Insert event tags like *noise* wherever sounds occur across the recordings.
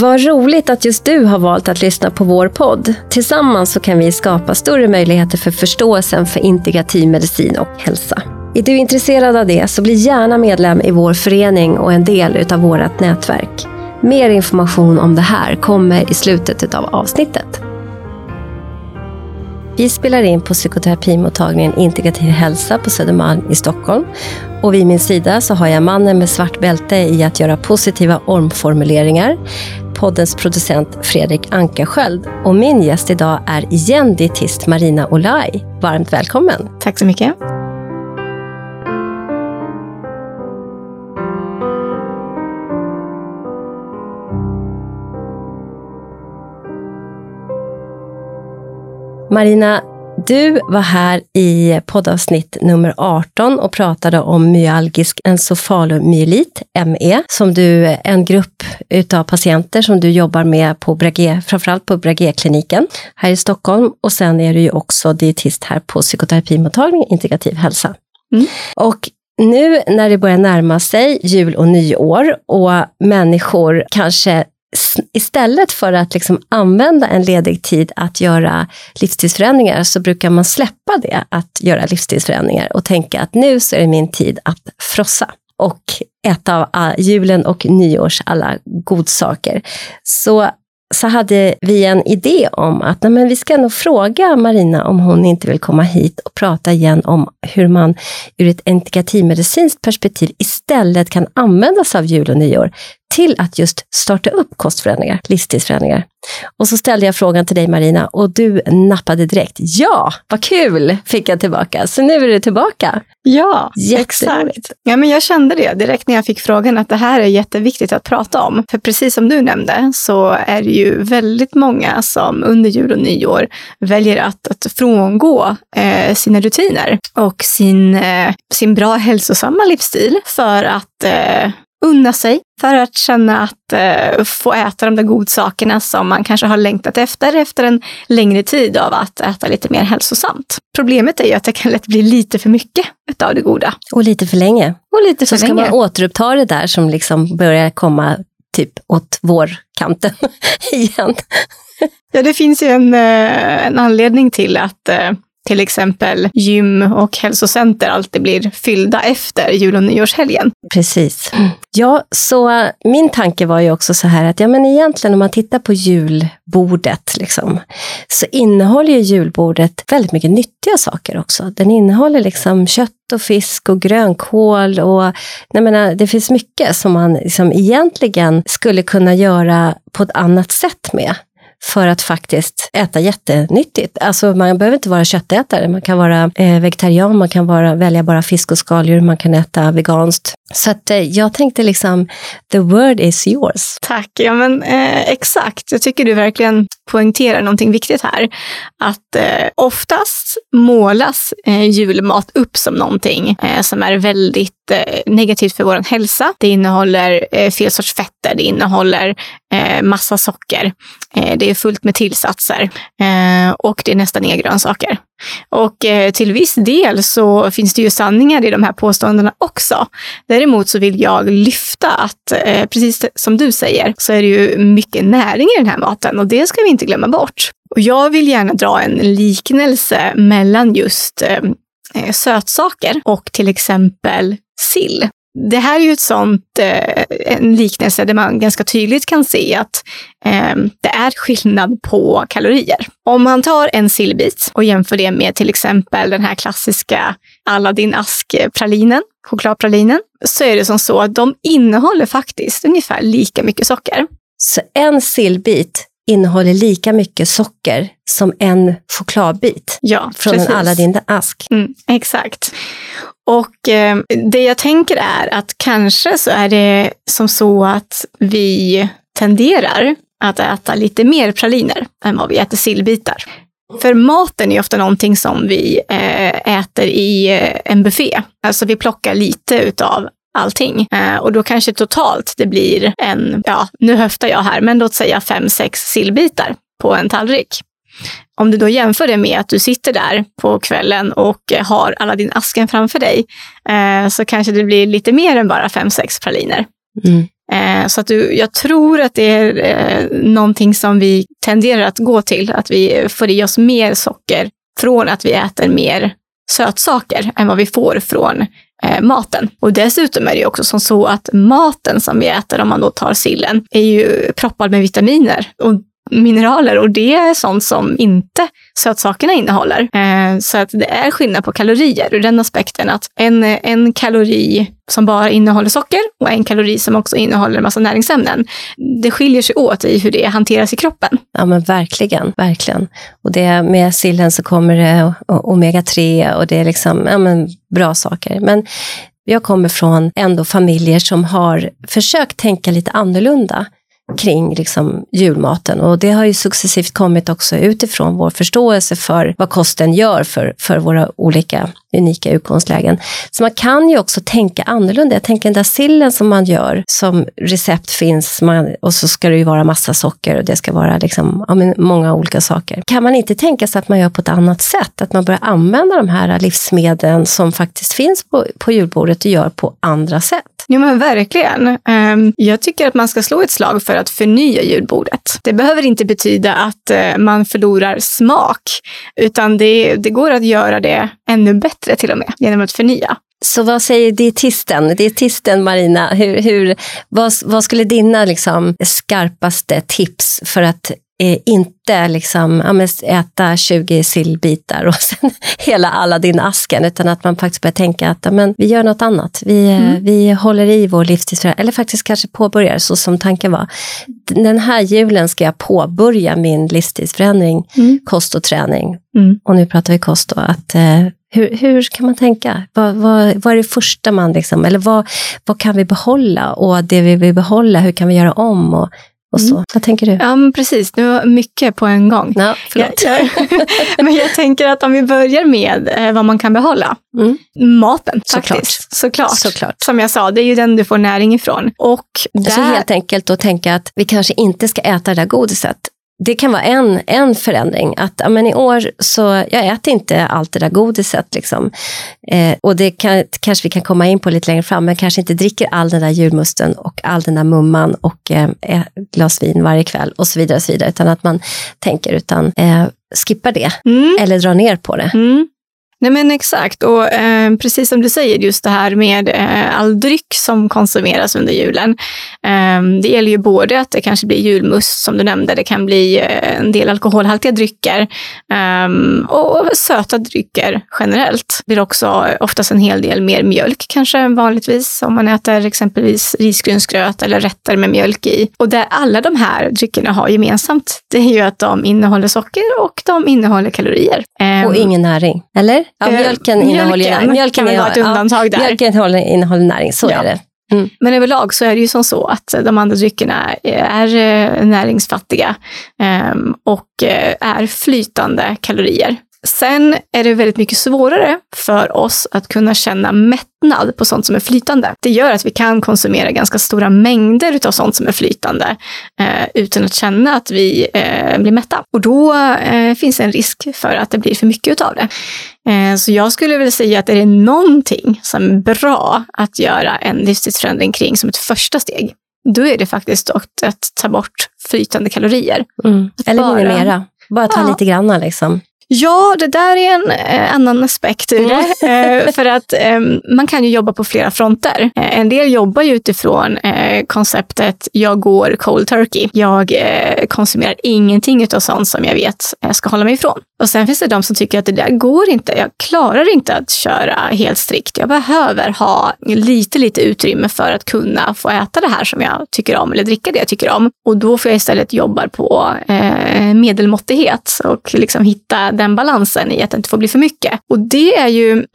Vad roligt att just du har valt att lyssna på vår podd. Tillsammans så kan vi skapa större möjligheter för förståelsen för integrativ medicin och hälsa. Är du intresserad av det så bli gärna medlem i vår förening och en del av vårt nätverk. Mer information om det här kommer i slutet av avsnittet. Vi spelar in på psykoterapimottagningen Integrativ hälsa på Södermalm i Stockholm. Och vid min sida så har jag mannen med svart bälte i att göra positiva omformuleringar, poddens producent Fredrik Ankarsköld. Och min gäst idag är igen dietist Marina Olaj. Varmt välkommen! Tack så mycket. Marina, du var här i poddavsnitt nummer 18 och pratade om myalgisk encefalomyelit, ME, som du, en grupp utav patienter som du jobbar med på Brage, framförallt på Brage-kliniken här i Stockholm. Och sen är du ju också dietist här på psykoterapimottagningen Integrativ hälsa. Mm. Och nu när det börjar närma sig jul och nyår och människor kanske istället för att liksom använda en ledig tid att göra livsstilsförändringar så brukar man släppa det, att göra livsstilsförändringar och tänka att nu så är det min tid att frossa och äta av julen och nyårs alla godsaker. Så så hade vi en idé om att nej, men vi ska nog fråga Marina om hon inte vill komma hit och prata igen om hur man ur ett integrativmedicinskt perspektiv istället kan använda sig av jul och nyår till att just starta upp kostförändringar, livsstilsförändringar. Och så ställde jag frågan till dig Marina och du nappade direkt. Ja, vad kul, fick jag tillbaka. Så nu är du tillbaka. Ja, exakt. Ja, men jag kände det direkt när jag fick frågan att det här är jätteviktigt att prata om. För precis som du nämnde så är det ju väldigt många som under jul och nyår väljer att, att frångå eh, sina rutiner och sin, eh, sin bra hälsosamma livsstil för att eh, unna sig för att känna att eh, få äta de där godsakerna som man kanske har längtat efter efter en längre tid av att äta lite mer hälsosamt. Problemet är ju att det kan lätt bli lite för mycket av det goda. Och lite för länge. Och lite för Så länge. ska man återuppta det där som liksom börjar komma typ åt vårkanten *laughs* igen. ja, det finns ju en, eh, en anledning till att eh, till exempel gym och hälsocenter alltid blir fyllda efter jul och nyårshelgen. Precis. Ja, så min tanke var ju också så här att ja, men egentligen om man tittar på julbordet liksom, så innehåller ju julbordet väldigt mycket nyttiga saker också. Den innehåller liksom kött och fisk och grönkål och jag menar, det finns mycket som man liksom egentligen skulle kunna göra på ett annat sätt med för att faktiskt äta jättenyttigt. Alltså man behöver inte vara köttätare, man kan vara eh, vegetarian, man kan vara, välja bara fisk och skaldjur, man kan äta veganskt. Så att eh, jag tänkte liksom, the word is yours. Tack, ja men eh, exakt. Jag tycker du verkligen poängterar någonting viktigt här. Att eh, oftast målas eh, julmat upp som någonting eh, som är väldigt eh, negativt för vår hälsa. Det innehåller eh, fel sorts fetter, det innehåller eh, massa socker, eh, det är fullt med tillsatser eh, och det är nästan inga grönsaker. Och eh, till viss del så finns det ju sanningar i de här påståendena också. Däremot så vill jag lyfta att, eh, precis som du säger, så är det ju mycket näring i den här maten och det ska vi inte glömma bort. Och jag vill gärna dra en liknelse mellan just eh, eh, sötsaker och till exempel sill. Det här är ju ett sånt, eh, en liknelse där man ganska tydligt kan se att eh, det är skillnad på kalorier. Om man tar en sillbit och jämför det med till exempel den här klassiska Aladdin ask-pralinen, chokladpralinen, så är det som så att de innehåller faktiskt ungefär lika mycket socker. Så en sillbit innehåller lika mycket socker som en chokladbit ja, från precis. en Aladdin ask. Mm, exakt. Och eh, det jag tänker är att kanske så är det som så att vi tenderar att äta lite mer praliner än vad vi äter sillbitar. För maten är ofta någonting som vi eh, äter i eh, en buffé. Alltså vi plockar lite utav allting. Eh, och då kanske totalt det blir en, ja, nu höftar jag här, men låt säga fem, sex sillbitar på en tallrik. Om du då jämför det med att du sitter där på kvällen och har alla din asken framför dig, eh, så kanske det blir lite mer än bara fem, sex praliner. Mm. Eh, så att du, jag tror att det är eh, någonting som vi tenderar att gå till, att vi får i oss mer socker från att vi äter mer sötsaker än vad vi får från eh, maten. Och dessutom är det ju också som så att maten som vi äter, om man då tar sillen, är ju proppad med vitaminer. Och mineraler och det är sånt som inte sötsakerna innehåller. Eh, så att det är skillnad på kalorier ur den aspekten att en, en kalori som bara innehåller socker och en kalori som också innehåller en massa näringsämnen. Det skiljer sig åt i hur det hanteras i kroppen. Ja men verkligen, verkligen. Och det, med sillen så kommer det omega-3 och det är liksom, ja men bra saker. Men jag kommer från ändå familjer som har försökt tänka lite annorlunda kring liksom julmaten. Och det har ju successivt kommit också utifrån vår förståelse för vad kosten gör för, för våra olika unika utgångslägen. Så man kan ju också tänka annorlunda. Jag tänker den där sillen som man gör, som recept finns, man, och så ska det ju vara massa socker och det ska vara liksom, ja, många olika saker. Kan man inte tänka sig att man gör på ett annat sätt? Att man börjar använda de här livsmedlen som faktiskt finns på, på julbordet och gör på andra sätt? Jo men verkligen. Ehm, jag tycker att man ska slå ett slag för att förnya julbordet. Det behöver inte betyda att eh, man förlorar smak, utan det, det går att göra det ännu bättre till och med genom att förnya. Så vad säger dietisten, dietisten Marina, hur, hur, vad, vad skulle dina liksom, skarpaste tips för att eh, inte liksom, ja, äta 20 sillbitar och *laughs* sen hela Aladdin-asken, utan att man faktiskt börjar tänka att ja, men, vi gör något annat. Vi, eh, mm. vi håller i vår livstidsförändring, eller faktiskt kanske påbörjar så som tanken var. Den här julen ska jag påbörja min livstidsförändring, mm. kost och träning. Mm. Och nu pratar vi kost då, att eh, hur, hur kan man tänka? Vad, vad, vad är det första man liksom, eller vad, vad kan vi behålla? Och det vi vill behålla, hur kan vi göra om? Och och så. Mm. Vad tänker du? Ja, precis. Det var mycket på en gång. Ja, förlåt. Jag, *laughs* men jag tänker att om vi börjar med eh, vad man kan behålla. Mm. Maten, Såklart. faktiskt. Såklart. Såklart. Som jag sa, det är ju den du får näring ifrån. Och där... Alltså helt enkelt att tänka att vi kanske inte ska äta det där godiset det kan vara en, en förändring. Att men i år så jag äter inte allt det där godiset. Liksom. Eh, och det kan, kanske vi kan komma in på lite längre fram, men kanske inte dricker all den där julmusten och all den där mumman och eh, ett glas vin varje kväll och så vidare. Och så vidare utan att man tänker, utan eh, skippar det mm. eller drar ner på det. Mm. Nej men exakt, och eh, precis som du säger, just det här med eh, all dryck som konsumeras under julen. Eh, det gäller ju både att det kanske blir julmust som du nämnde, det kan bli eh, en del alkoholhaltiga drycker ehm, och söta drycker generellt. Det blir också oftast en hel del mer mjölk kanske än vanligtvis om man äter exempelvis risgrynsgröt eller rätter med mjölk i. Och det alla de här dryckerna har gemensamt, det är ju att de innehåller socker och de innehåller kalorier. Ehm, och ingen näring, eller? Ja, eh, mjölken, mjölken innehåller mjölken Mjölken kan ett undantag där. Mjölken innehåller, innehåller näring, så ja. är det. Mm. Men överlag så är det ju som så att de andra dryckerna är eh, näringsfattiga ehm, och eh, är flytande kalorier. Sen är det väldigt mycket svårare för oss att kunna känna mättnad på sånt som är flytande. Det gör att vi kan konsumera ganska stora mängder av sånt som är flytande eh, utan att känna att vi eh, blir mätta. Och då eh, finns en risk för att det blir för mycket av det. Eh, så jag skulle vilja säga att är det någonting som är bra att göra en livstidsförändring kring som ett första steg, då är det faktiskt att, att ta bort flytande kalorier. Mm. Eller bara, minimera. Bara ta ja. lite grann liksom. Ja, det där är en eh, annan aspekt ur det. Mm. Eh, för att eh, man kan ju jobba på flera fronter. Eh, en del jobbar ju utifrån eh, konceptet jag går cold turkey. Jag eh, konsumerar ingenting av sånt som jag vet jag ska hålla mig ifrån. Och sen finns det de som tycker att det där går inte. Jag klarar inte att köra helt strikt. Jag behöver ha lite, lite utrymme för att kunna få äta det här som jag tycker om eller dricka det jag tycker om. Och då får jag istället jobba på medelmåttighet och liksom hitta den balansen i att det inte får bli för mycket. Och det är ju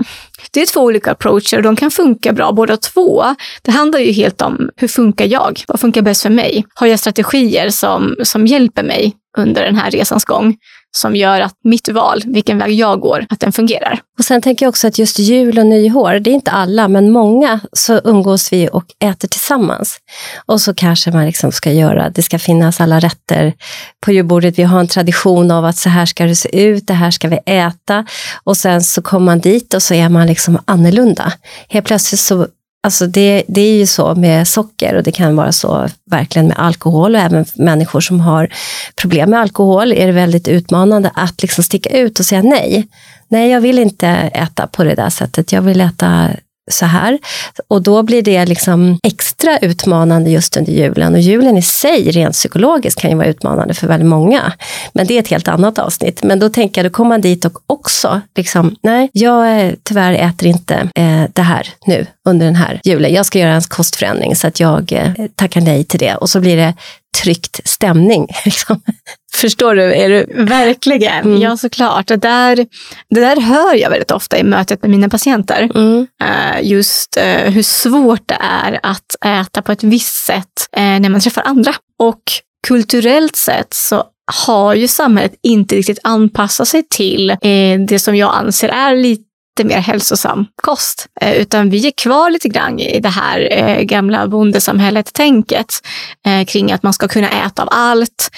det är två olika approacher och de kan funka bra båda två. Det handlar ju helt om hur funkar jag? Vad funkar bäst för mig? Har jag strategier som, som hjälper mig under den här resans gång? Som gör att mitt val, vilken väg jag går, att den fungerar. Och Sen tänker jag också att just jul och nyår, det är inte alla, men många så umgås vi och äter tillsammans. Och så kanske man liksom ska göra, det ska finnas alla rätter på julbordet. Vi har en tradition av att så här ska det se ut, det här ska vi äta. Och sen så kommer man dit och så är man liksom annorlunda. Helt plötsligt så Alltså det, det är ju så med socker och det kan vara så verkligen med alkohol och även människor som har problem med alkohol är det väldigt utmanande att liksom sticka ut och säga nej. Nej, jag vill inte äta på det där sättet. Jag vill äta så här. Och då blir det liksom extra utmanande just under julen. Och julen i sig, rent psykologiskt, kan ju vara utmanande för väldigt många. Men det är ett helt annat avsnitt. Men då tänker jag, då kommer man dit och också, liksom, nej, jag eh, tyvärr äter inte eh, det här nu under den här julen. Jag ska göra en kostförändring så att jag eh, tackar nej till det. Och så blir det tryckt stämning. *laughs* Liksom. Förstår du? Är du... Verkligen, mm. ja såklart. Det där, det där hör jag väldigt ofta i mötet med mina patienter. Mm. Uh, just uh, hur svårt det är att äta på ett visst sätt uh, när man träffar andra. Och kulturellt sett så har ju samhället inte riktigt anpassat sig till det som jag anser är lite mer hälsosam kost. Eh, utan vi är kvar lite grann i det här eh, gamla bondesamhället-tänket eh, kring att man ska kunna äta av allt,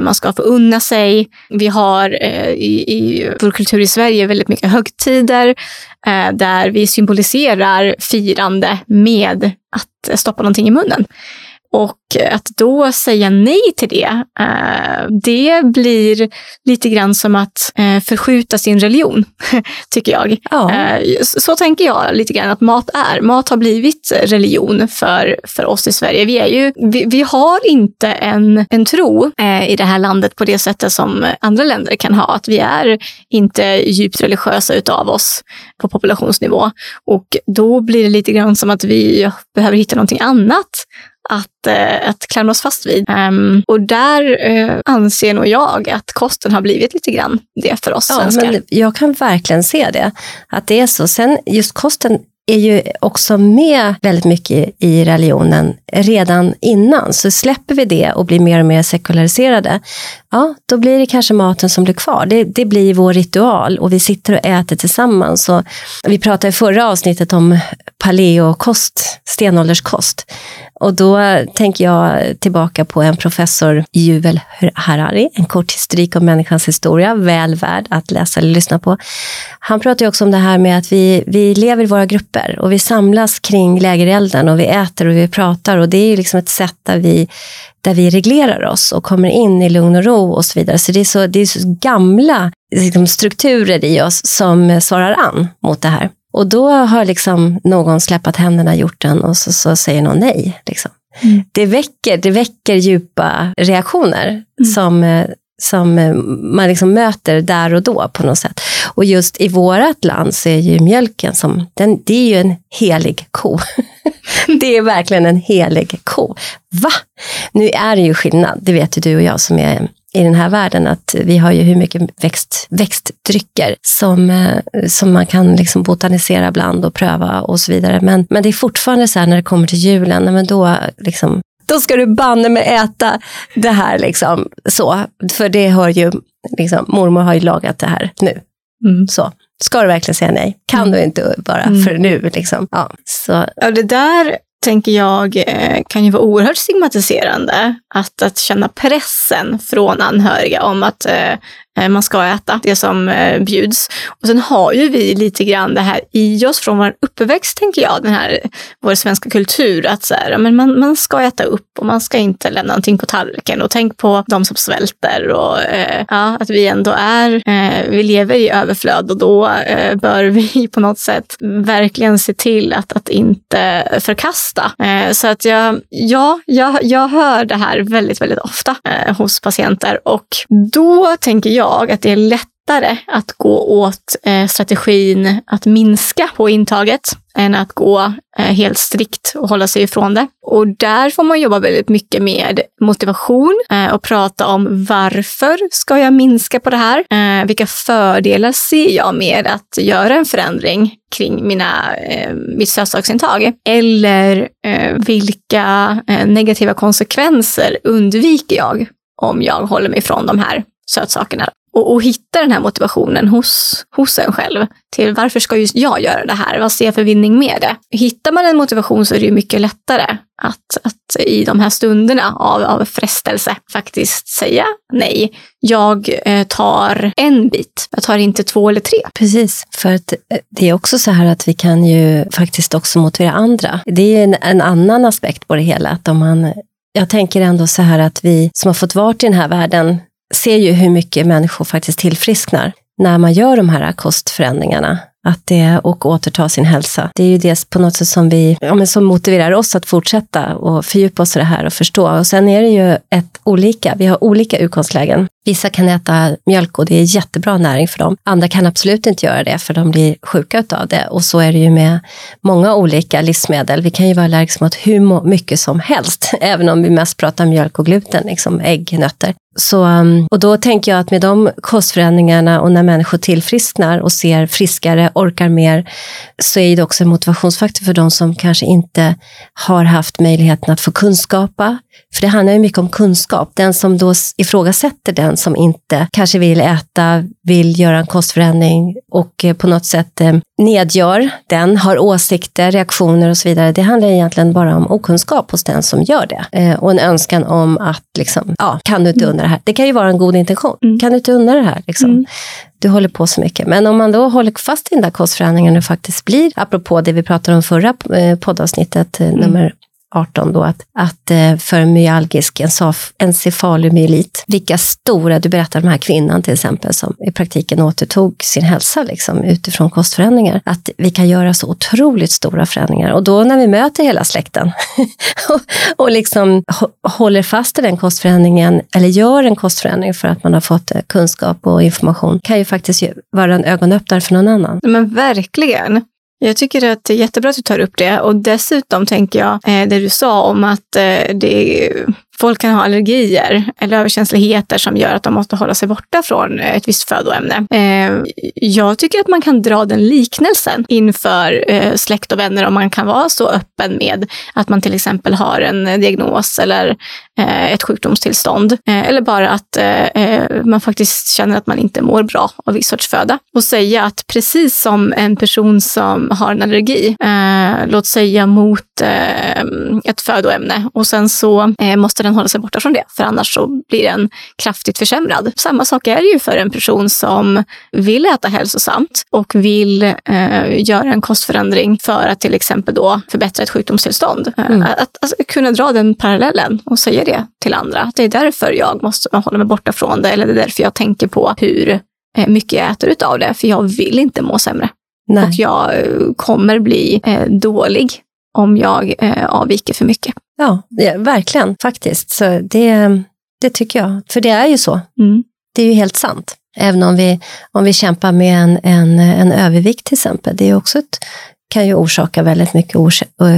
man ska få unna sig. Vi har i, i vår kultur i Sverige väldigt mycket högtider där vi symboliserar firande med att stoppa någonting i munnen. Och att då säga nej till det, eh, det blir lite grann som att eh, förskjuta sin religion, *laughs* tycker jag. Ja. Eh, så tänker jag lite grann att mat är. Mat har blivit religion för, för oss i Sverige. Vi, är ju, vi, vi har inte en, en tro i det här landet på det sättet som andra länder kan ha. Att vi är inte djupt religiösa utav oss på populationsnivå. Och då blir det lite grann som att vi behöver hitta någonting annat att, eh, att klamra oss fast vid. Um, och där eh, anser nog jag att kosten har blivit lite grann det för oss ja, svenskar. Men jag kan verkligen se det, att det är så. Sen just kosten är ju också med väldigt mycket i religionen redan innan. Så släpper vi det och blir mer och mer sekulariserade, ja, då blir det kanske maten som blir kvar. Det, det blir vår ritual och vi sitter och äter tillsammans. Och vi pratade i förra avsnittet om paleokost, stenålderskost. Och då tänker jag tillbaka på en professor, Juvel Harari, en kort historik om människans historia, väl värd att läsa eller lyssna på. Han pratar ju också om det här med att vi, vi lever i våra grupper och vi samlas kring lägerelden och vi äter och vi pratar och det är ju liksom ett sätt där vi där vi reglerar oss och kommer in i lugn och ro och så vidare. Så det är så, det är så gamla liksom, strukturer i oss som svarar an mot det här. Och då har liksom någon släppt händerna i hjorten och så, så säger någon nej. Liksom. Mm. Det, väcker, det väcker djupa reaktioner mm. som, som man liksom möter där och då på något sätt. Och just i vårt land så är ju mjölken som, den, det är ju en helig ko. *laughs* *laughs* det är verkligen en helig ko. Va? Nu är det ju skillnad, det vet ju du och jag som är i den här världen att vi har ju hur mycket växt, växtdrycker som, eh, som man kan liksom botanisera bland och pröva och så vidare. Men, men det är fortfarande så här när det kommer till julen, men då, liksom, då ska du banne med äta det här. Liksom, så. För det har ju, liksom, mormor har ju lagat det här nu. Mm. Så. Ska du verkligen säga nej? Kan mm. du inte bara mm. för nu? Liksom? Ja, så. Ja, det där tänker jag eh, kan ju vara oerhört stigmatiserande. Att, att känna pressen från anhöriga om att eh, Eh, man ska äta, det som eh, bjuds. Och sen har ju vi lite grann det här i oss från vår uppväxt, tänker jag, den här vår svenska kultur, att så här, men man, man ska äta upp och man ska inte lämna någonting på tallriken. Och tänk på de som svälter och eh, ja, att vi ändå är, eh, vi lever i överflöd och då eh, bör vi *laughs* på något sätt verkligen se till att, att inte förkasta. Eh, så att jag, ja, jag, jag hör det här väldigt, väldigt ofta eh, hos patienter och då tänker jag idag att det är lättare att gå åt eh, strategin att minska på intaget än att gå eh, helt strikt och hålla sig ifrån det. Och där får man jobba väldigt mycket med motivation eh, och prata om varför ska jag minska på det här? Eh, vilka fördelar ser jag med att göra en förändring kring mina, eh, mitt sötsaksintag? Eller eh, vilka eh, negativa konsekvenser undviker jag om jag håller mig ifrån de här sötsakerna. och, och hitta den här motivationen hos, hos en själv till varför ska just jag göra det här? Vad ser jag för vinning med det? Hittar man en motivation så är det ju mycket lättare att, att i de här stunderna av, av frestelse faktiskt säga nej. Jag eh, tar en bit, jag tar inte två eller tre. Precis, för att eh, det är också så här att vi kan ju faktiskt också motivera andra. Det är en, en annan aspekt på det hela. Att om man, jag tänker ändå så här att vi som har fått vara i den här världen ser ju hur mycket människor faktiskt tillfrisknar när man gör de här kostförändringarna att det, och återta sin hälsa. Det är ju det på något sätt som, vi, ja, men som motiverar oss att fortsätta och fördjupa oss i det här och förstå. Och sen är det ju ett olika, vi har olika utgångslägen. Vissa kan äta mjölk och det är jättebra näring för dem. Andra kan absolut inte göra det för de blir sjuka av det. Och så är det ju med många olika livsmedel. Vi kan ju vara allergiska mot hur mycket som helst, *laughs* även om vi mest pratar mjölk och gluten, liksom ägg, nötter. Så, um, och då tänker jag att med de kostförändringarna och när människor tillfrisknar och ser friskare, orkar mer, så är det också en motivationsfaktor för de som kanske inte har haft möjligheten att få kunskapa. För det handlar ju mycket om kunskap. Den som då ifrågasätter den som inte kanske vill äta, vill göra en kostförändring och eh, på något sätt eh, nedgör den, har åsikter, reaktioner och så vidare. Det handlar egentligen bara om okunskap hos den som gör det. Eh, och en önskan om att, liksom, ja, kan du inte unna det här? Det kan ju vara en god intention. Mm. Kan du inte unna det här? Liksom? Mm. Du håller på så mycket. Men om man då håller fast i den där kostförändringen och faktiskt blir, apropå det vi pratade om förra poddavsnittet, mm. nummer 18 då, att, att eh, för myalgisk encefalomyelit, vilka stora, du berättade om den här kvinnan till exempel som i praktiken återtog sin hälsa liksom, utifrån kostförändringar, att vi kan göra så otroligt stora förändringar. Och då när vi möter hela släkten *laughs* och, och liksom håller fast i den kostförändringen, eller gör en kostförändring för att man har fått eh, kunskap och information, kan ju faktiskt vara en ögonöppnare för någon annan. Men verkligen. Jag tycker att det är jättebra att du tar upp det. Och dessutom tänker jag eh, det du sa om att eh, det folk kan ha allergier eller överkänsligheter som gör att de måste hålla sig borta från eh, ett visst födoämne. Eh, jag tycker att man kan dra den liknelsen inför eh, släkt och vänner om man kan vara så öppen med att man till exempel har en diagnos eller ett sjukdomstillstånd. Eller bara att man faktiskt känner att man inte mår bra av viss sorts föda. Och säga att precis som en person som har en allergi, låt säga mot ett födoämne och sen så måste den hålla sig borta från det, för annars så blir den kraftigt försämrad. Samma sak är det ju för en person som vill äta hälsosamt och vill eh, göra en kostförändring för att till exempel då förbättra ett sjukdomstillstånd. Eh, mm. Att, att, att, kunna dra den parallellen och säga det till andra. Att det är därför jag måste hålla mig borta från det, eller det är därför jag tänker på hur eh, mycket jag äter utav det, för jag vill inte må sämre. Nej. Och jag eh, kommer bli eh, dålig om jag eh, avviker för mycket. Ja, ja, verkligen faktiskt. Så det, det tycker jag. För det är ju så. Mm. Det är ju helt sant. Även om vi, om vi kämpar med en, en, en övervikt till exempel. Det är också ett, kan ju orsaka väldigt mycket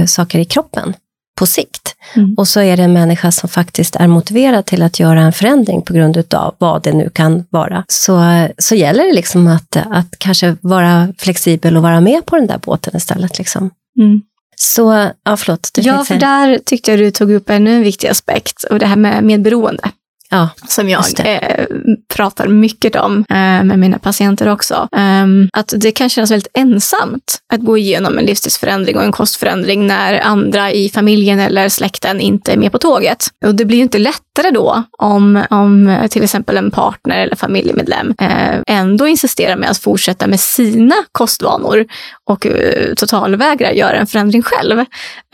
saker i kroppen på sikt. Mm. Och så är det en människa som faktiskt är motiverad till att göra en förändring på grund av vad det nu kan vara. Så, så gäller det liksom att, att kanske vara flexibel och vara med på den där båten istället. Liksom. Mm. Så, ja förlåt. ja, för där tyckte jag du tog upp ännu en viktig aspekt och det här med medberoende. Ja, som jag eh, pratar mycket om eh, med mina patienter också. Um, att det kan kännas väldigt ensamt att gå igenom en livsstilsförändring och en kostförändring när andra i familjen eller släkten inte är med på tåget. Och det blir ju inte lättare då om, om till exempel en partner eller familjemedlem eh, ändå insisterar med att fortsätta med sina kostvanor och eh, totalvägrar göra en förändring själv.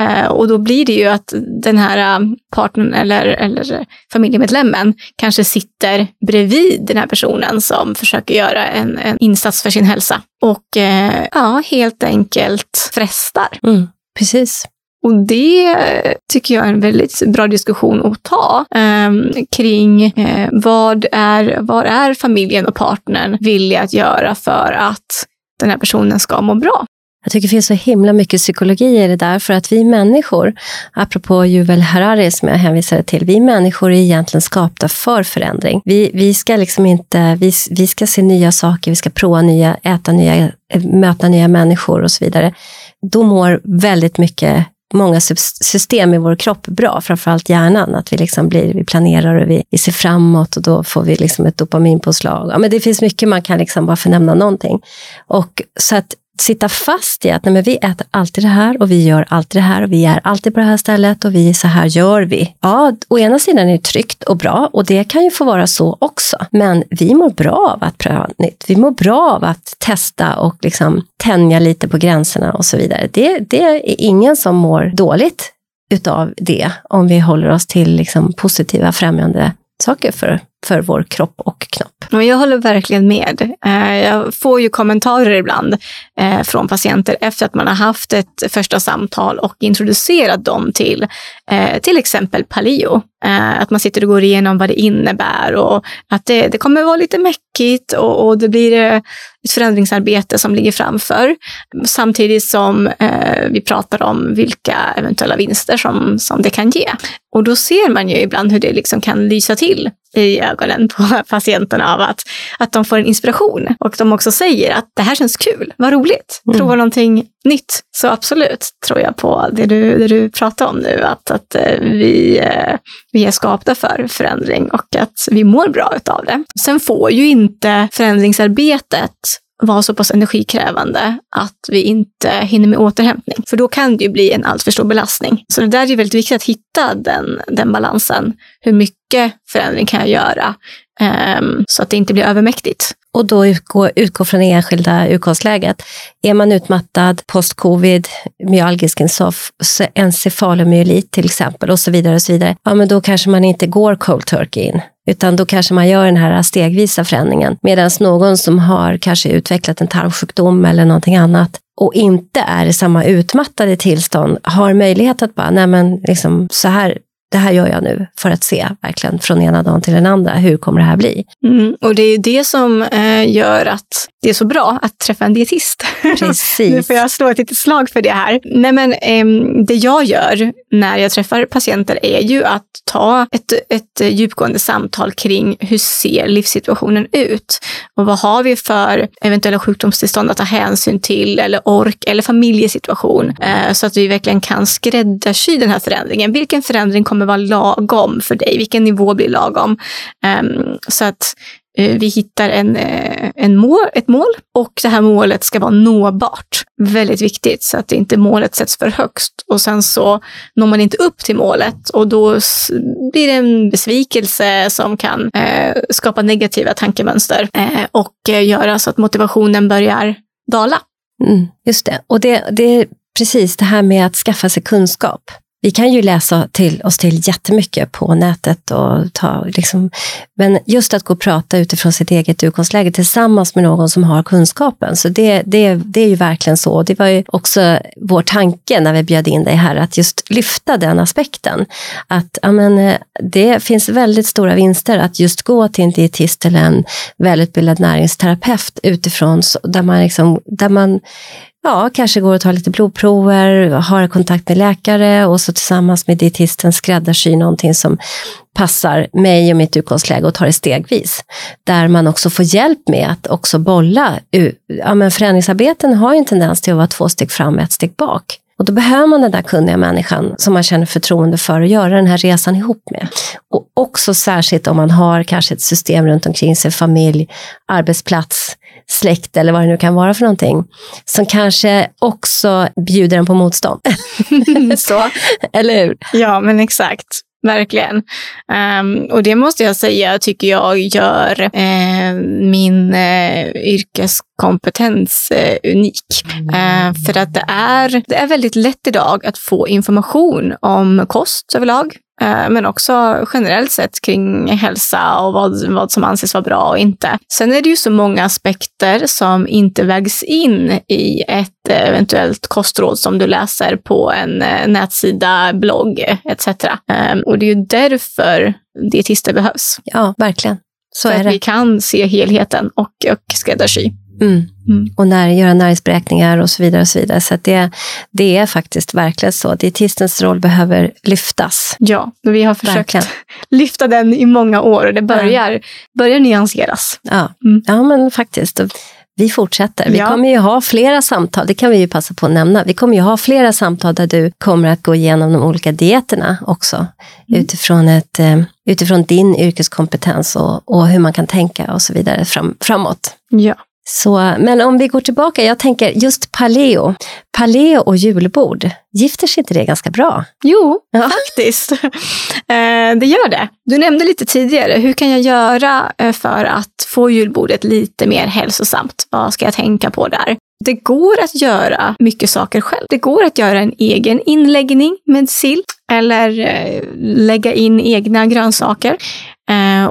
Eh, och då blir det ju att den här partnern eller, eller familjemedlemmen kanske sitter bredvid den här personen som försöker göra en, en insats för sin hälsa. Och ja, helt enkelt frestar. Mm, precis. Och det eh, tycker jag är en väldigt bra diskussion att ta eh, kring eh, vad, är, vad är familjen och partnern villiga att göra för att den här personen ska må bra. Jag tycker det finns så himla mycket psykologi i det där, för att vi människor, apropå Juvel Harari som jag hänvisade till, vi människor är egentligen skapta för förändring. Vi, vi ska liksom inte, vi, vi ska se nya saker, vi ska prova nya, äta nya, möta nya människor och så vidare. Då mår väldigt mycket många system i vår kropp bra, framförallt hjärnan. Att vi, liksom blir, vi planerar och vi, vi ser framåt och då får vi liksom ett dopaminpåslag. Ja, men det finns mycket man kan, liksom, bara förnämna någonting. Och, så att sitta fast i att nej, men vi äter alltid det här och vi gör alltid det här och vi är alltid på det här stället och vi så här gör vi. Ja, å ena sidan är det tryggt och bra och det kan ju få vara så också. Men vi mår bra av att pröva nytt. Vi mår bra av att testa och liksom tänja lite på gränserna och så vidare. Det, det är ingen som mår dåligt utav det om vi håller oss till liksom positiva främjande saker för, för vår kropp och knopp. Jag håller verkligen med. Eh, jag får ju kommentarer ibland eh, från patienter efter att man har haft ett första samtal och introducerat dem till eh, till exempel Palio. Att man sitter och går igenom vad det innebär och att det, det kommer vara lite mäckigt och, och det blir ett förändringsarbete som ligger framför. Samtidigt som vi pratar om vilka eventuella vinster som, som det kan ge. Och då ser man ju ibland hur det liksom kan lysa till i ögonen på *laughs* patienterna av att, att de får en inspiration. Och de också säger att det här känns kul, vad roligt, mm. prova någonting nytt. Så absolut tror jag på det du, det du pratar om nu, att, att eh, vi, eh, vi är skapta för förändring och att vi mår bra utav det. Sen får ju inte förändringsarbetet vara så pass energikrävande att vi inte hinner med återhämtning. För då kan det ju bli en alltför stor belastning. Så det där är väldigt viktigt att hitta den, den balansen. Hur mycket förändring kan jag göra um, så att det inte blir övermäktigt? Och då utgå, utgå från det enskilda utgångsläget. Är man utmattad post-covid, myalgisk encefalomyelit till exempel och så vidare, och så vidare, ja men då kanske man inte går cold turkey in utan då kanske man gör den här stegvisa förändringen. Medan någon som har kanske utvecklat en tarmsjukdom eller någonting annat och inte är i samma utmattade tillstånd har möjlighet att bara, nej men liksom, så här det här gör jag nu för att se verkligen från ena dagen till den andra, hur kommer det här bli? Mm, och det är ju det som eh, gör att det är så bra att träffa en dietist. *laughs* Precis. nu får jag slå ett litet slag för det här. Nej, men, eh, det jag gör när jag träffar patienter är ju att ta ett, ett djupgående samtal kring hur ser livssituationen ut? Och vad har vi för eventuella sjukdomstillstånd att ta hänsyn till eller ork eller familjesituation? Eh, så att vi verkligen kan skräddarsy den här förändringen. Vilken förändring kommer vara lagom för dig? Vilken nivå blir lagom? Um, så att uh, vi hittar en, uh, en mål, ett mål och det här målet ska vara nåbart. Väldigt viktigt så att inte målet sätts för högst och sen så når man inte upp till målet och då blir det en besvikelse som kan uh, skapa negativa tankemönster och göra så att motivationen börjar dala. Mm, just det. Och det, det är precis det här med att skaffa sig kunskap. Vi kan ju läsa till oss till jättemycket på nätet. Och ta, liksom, men just att gå och prata utifrån sitt eget utgångsläge tillsammans med någon som har kunskapen. Så det, det, det är ju verkligen så. Det var ju också vår tanke när vi bjöd in dig här, att just lyfta den aspekten. Att amen, eh, det finns väldigt stora vinster att just gå till en dietist eller en välutbildad näringsterapeut utifrån, där man, liksom, där man ja, kanske går och tar lite blodprover, har kontakt med läkare och så tillsammans med dietisten skräddarsy någonting som passar mig och mitt utgångsläge och tar det stegvis. Där man också får hjälp med att också bolla. Ja, men förändringsarbeten har ju en tendens till att vara två steg fram och ett steg bak. Och då behöver man den där kunniga människan som man känner förtroende för att göra den här resan ihop med. Och också särskilt om man har kanske ett system runt omkring sig, familj, arbetsplats, släkt eller vad det nu kan vara för någonting, som kanske också bjuder en på motstånd. *laughs* Så, eller hur? Ja, men exakt. Verkligen. Um, och det måste jag säga tycker jag gör uh, min uh, yrkeskompetens uh, unik. för att det är, det är väldigt lätt idag att få information om kost överlag. Eh, men också generellt sett kring hälsa och vad, vad som anses vara bra och inte. Sen är det ju så många aspekter som inte vägs in i ett eventuellt kostråd som du läser på en eh, nätsida, blogg etc. Ehm, och det är ju därför dietister behövs. Ja, verkligen. Så, Så är att det. vi kan se helheten och, och skräddarsy. Mm. Mm. Och när, göra näringsberäkningar och så vidare. Och så vidare. så det, det är faktiskt verkligen så. Dietistens roll behöver lyftas. Ja, vi har försökt verkligen. lyfta den i många år och det börjar, ja. börjar nyanseras. Ja. Mm. ja, men faktiskt. vi fortsätter. Vi Ja. kommer ju ha flera samtal, det kan vi ju passa på att nämna. Vi kommer ju ha flera samtal där du kommer att gå igenom de olika dieterna också. Mm. Utifrån, ett, eh, utifrån din yrkeskompetens och, och hur man kan tänka och så vidare fram, framåt. Ja. Så, men om vi går tillbaka, jag tänker just paleo. Paleo och julbord, gifter sig inte det ganska bra? Jo, Ja. faktiskt. *laughs* Eh, det gör det. Du nämnde lite tidigare, hur kan jag göra eh, för att få julbordet lite mer hälsosamt? Vad ska jag tänka på där? Det går att göra mycket saker själv. Det går att göra en egen inläggning med sill eller eh, lägga in egna grönsaker.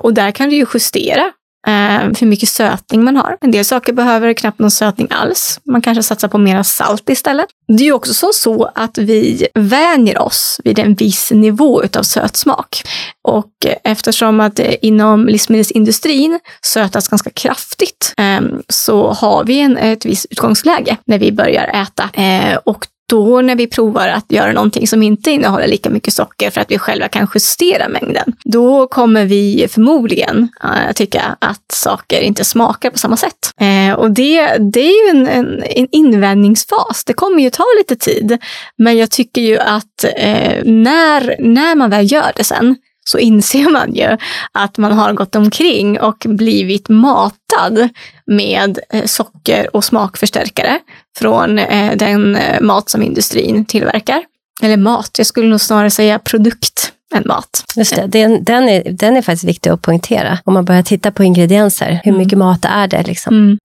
Och där kan du ju justera Eh, hur mycket sötning man har. En del saker behöver knappt någon sötning alls. Man kanske satsar på mera salt istället. Det är ju också som så att vi vänjer oss vid en viss nivå utav sötsmak. Och eftersom att inom livsmedelsindustrin sötas ganska kraftigt eh, så har vi en, ett visst utgångsläge när vi börjar äta. Eh, och då när vi provar att göra någonting som inte innehåller lika mycket socker för att vi själva kan justera mängden, då kommer vi förmodligen äh, tycka att saker inte smakar på samma sätt. Eh, och det, det är ju en, en, en invändningsfas. Det kommer ju ta lite tid, men jag tycker ju att eh, när, när man väl gör det sen, så inser man ju att man har gått omkring och blivit matad med eh, socker och smakförstärkare från eh, den eh, mat som industrin tillverkar. Eller mat, jag skulle nog snarare säga produkt än mat. Just det, den, den, är, den är faktiskt viktig att poängtera. Om man börjar titta på ingredienser, hur mycket mat är det? Liksom? Mm.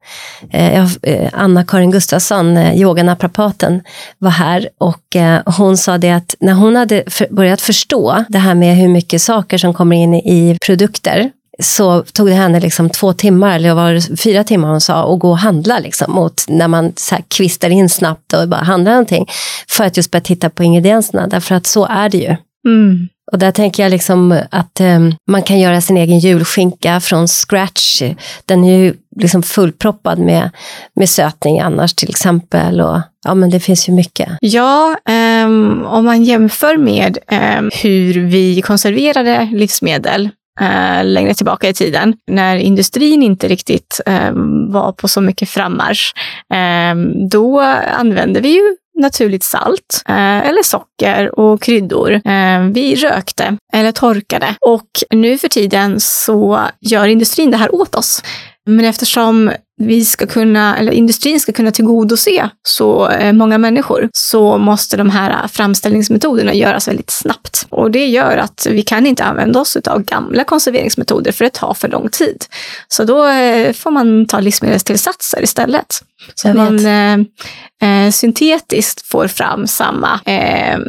Eh, jag, eh, Anna-Karin Gustafsson, eh, yoganaprapaten, var här och eh, hon sa det att när hon hade för, börjat förstå det här med hur mycket saker som kommer in i produkter så tog det henne liksom två timmar, eller var det fyra timmar hon sa, att gå och handla liksom, mot när man så kvistar in snabbt och bara handlar någonting. För att just börja titta på ingredienserna, därför att så är det ju. Mm. Och där tänker jag liksom att eh, man kan göra sin egen julskinka från scratch. Den är ju liksom fullproppad med, med sötning annars till exempel. Och, ja, men det finns ju mycket. Ja, ehm, om man jämför med ehm, hur vi konserverade livsmedel eh, längre tillbaka i tiden, när industrin inte riktigt ehm, var på så mycket frammarsch, ehm, då använde vi ju naturligt salt eh, eller socker och kryddor. Eh, vi rökte eller torkade och nu för tiden så gör industrin det här åt oss. Men eftersom vi ska kunna, eller industrin ska kunna tillgodose så eh, många människor så måste de här framställningsmetoderna göras väldigt snabbt. Och det gör att vi kan inte använda oss av gamla konserveringsmetoder för det tar för lång tid. Så då eh, får man ta livsmedelstillsatser istället. Så Jag att man eh, eh, syntetiskt får fram samma eh,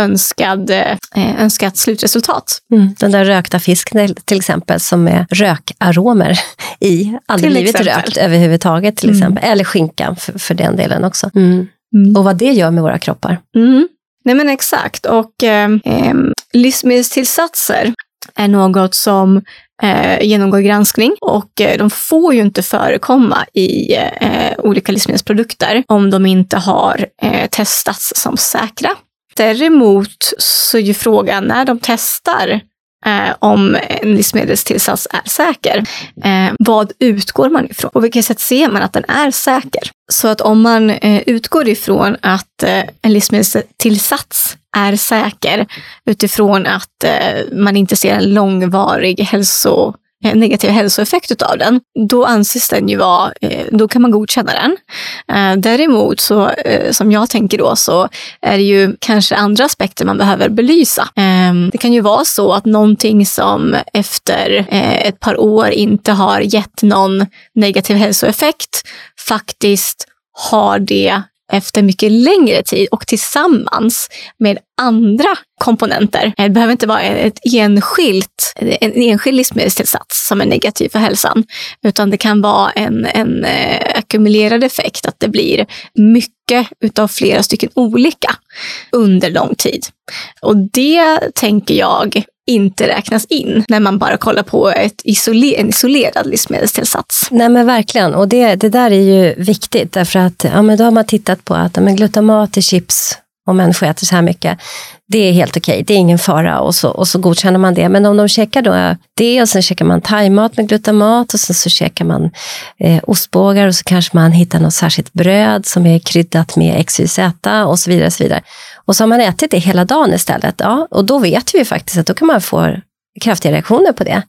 önskad, eh, önskat slutresultat. Mm. Den där rökta fisken till exempel som är rökaromer i, aldrig blivit rökt överhuvudtaget till Mm. exempel. Eller skinkan för, för den delen också. Mm. Mm. Och vad det gör med våra kroppar. Mm. Nej men exakt. Och eh, eh, livsmedelstillsatser är något som eh, genomgår granskning och eh, de får ju inte förekomma i eh, olika livsmedelsprodukter om de inte har eh, testats som säkra. Däremot så är ju frågan när de testar eh, om en livsmedelstillsats är säker. Eh, vad utgår man ifrån? På vilket sätt ser man att den är säker? Så att om man eh, utgår ifrån att eh, en livsmedelstillsats är säker utifrån att eh, man inte ser en långvarig hälso, eh, negativ hälsoeffekt utav den, då anses den ju vara, eh, då kan man godkänna den. Eh, däremot så, eh, som jag tänker då, så är det ju kanske andra aspekter man behöver belysa. Eh, det kan ju vara så att någonting som efter eh, ett par år inte har gett någon negativ hälsoeffekt faktiskt har det efter mycket längre tid och tillsammans med andra komponenter. Eh, det behöver inte vara ett enskilt, en enskild livsmedelstillsats som är negativ för hälsan, utan det kan vara en, en eh, ackumulerad effekt, att det blir mycket utav flera stycken olika under lång tid. Och det tänker jag inte räknas in när man bara kollar på ett isoler, en isolerad livsmedelstillsats. Nej men verkligen, och det, det där är ju viktigt därför att ja, men då har man tittat på att ja, men glutamat i chips om människor äter så här mycket, det är helt okej, okay. det är ingen fara och så, och så godkänner man det. Men om de käkar då det och sen käkar man thaimat med glutamat och sen så käkar man eh, ostbågar och så kanske man hittar något särskilt bröd som är kryddat med XYZ och så vidare. Och så vidare. Och så har man ätit det hela dagen istället. Ja, och då vet vi faktiskt att då kan man få kraftiga reaktioner på det.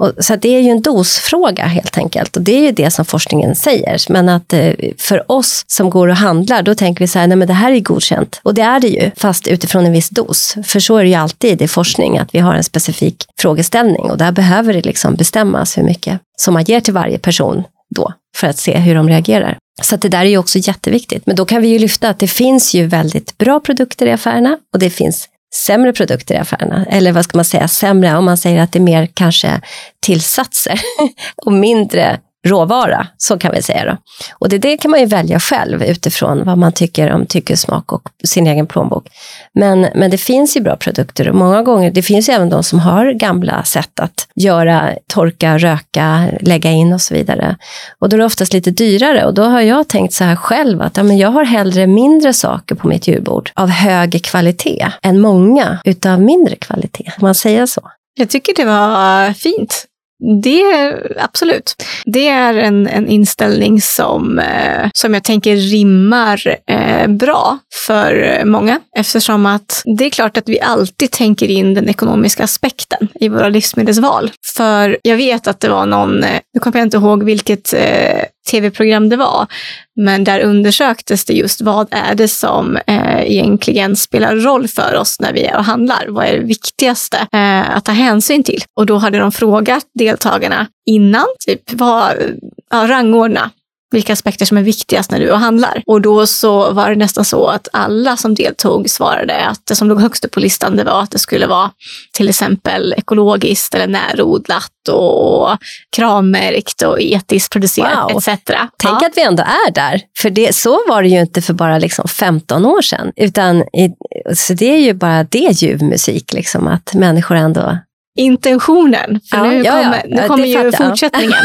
Och, så det är ju en dosfråga helt enkelt. Och det är ju det som forskningen säger. Men att eh, för oss som går och handlar, då tänker vi så här, nej men det här är godkänt. Och det är det ju, fast utifrån en viss dos. För så är det ju alltid i forskning, att vi har en specifik frågeställning. Och där behöver det liksom bestämmas hur mycket som man ger till varje person då, för att se hur de reagerar. Så det där är ju också jätteviktigt. Men då kan vi ju lyfta att det finns ju väldigt bra produkter i affärerna och det finns sämre produkter i affärerna. Eller vad ska man säga, sämre om man säger att det är mer kanske tillsatser *laughs* och mindre råvara, så kan vi säga. Då. Och det, det kan man ju välja själv utifrån vad man tycker om tyckesmak och sin egen plånbok. Men, men det finns ju bra produkter och många gånger, det finns ju även de som har gamla sätt att göra, torka, röka, lägga in och så vidare. Och då är det oftast lite dyrare och då har jag tänkt så här själv att ja, men jag har hellre mindre saker på mitt julbord av hög kvalitet än många utav mindre kvalitet. Kan man säga så? Jag tycker det var eh, fint. Det, absolut. Det är en, en inställning som, eh, som jag tänker rimmar eh, bra för många. Eftersom att det är klart att vi alltid tänker in den ekonomiska aspekten i våra livsmedelsval. För jag vet att det var någon, eh, nu kommer jag inte ihåg vilket eh, tv-program det var, men där undersöktes det just vad är det som eh, egentligen spelar roll för oss när vi är och handlar? Vad är det viktigaste eh, att ta hänsyn till? Och då hade de frågat deltagarna innan, typ vad, ja, rangordna vilka aspekter som är viktigast när du och handlar. Och då så var det nästan så att alla som deltog svarade att det som låg högst upp på listan det var att det skulle vara till exempel ekologiskt eller närodlat och kravmärkt och etiskt producerat wow. etc. Tänk ja. att vi ändå är där, för det, så var det ju inte för bara liksom 15 år sedan. Utan, så det är ju bara det ljuv musik, liksom, att människor ändå intentionen. För ja, nu, ja, kommer, nu kommer ju fattar. fortsättningen.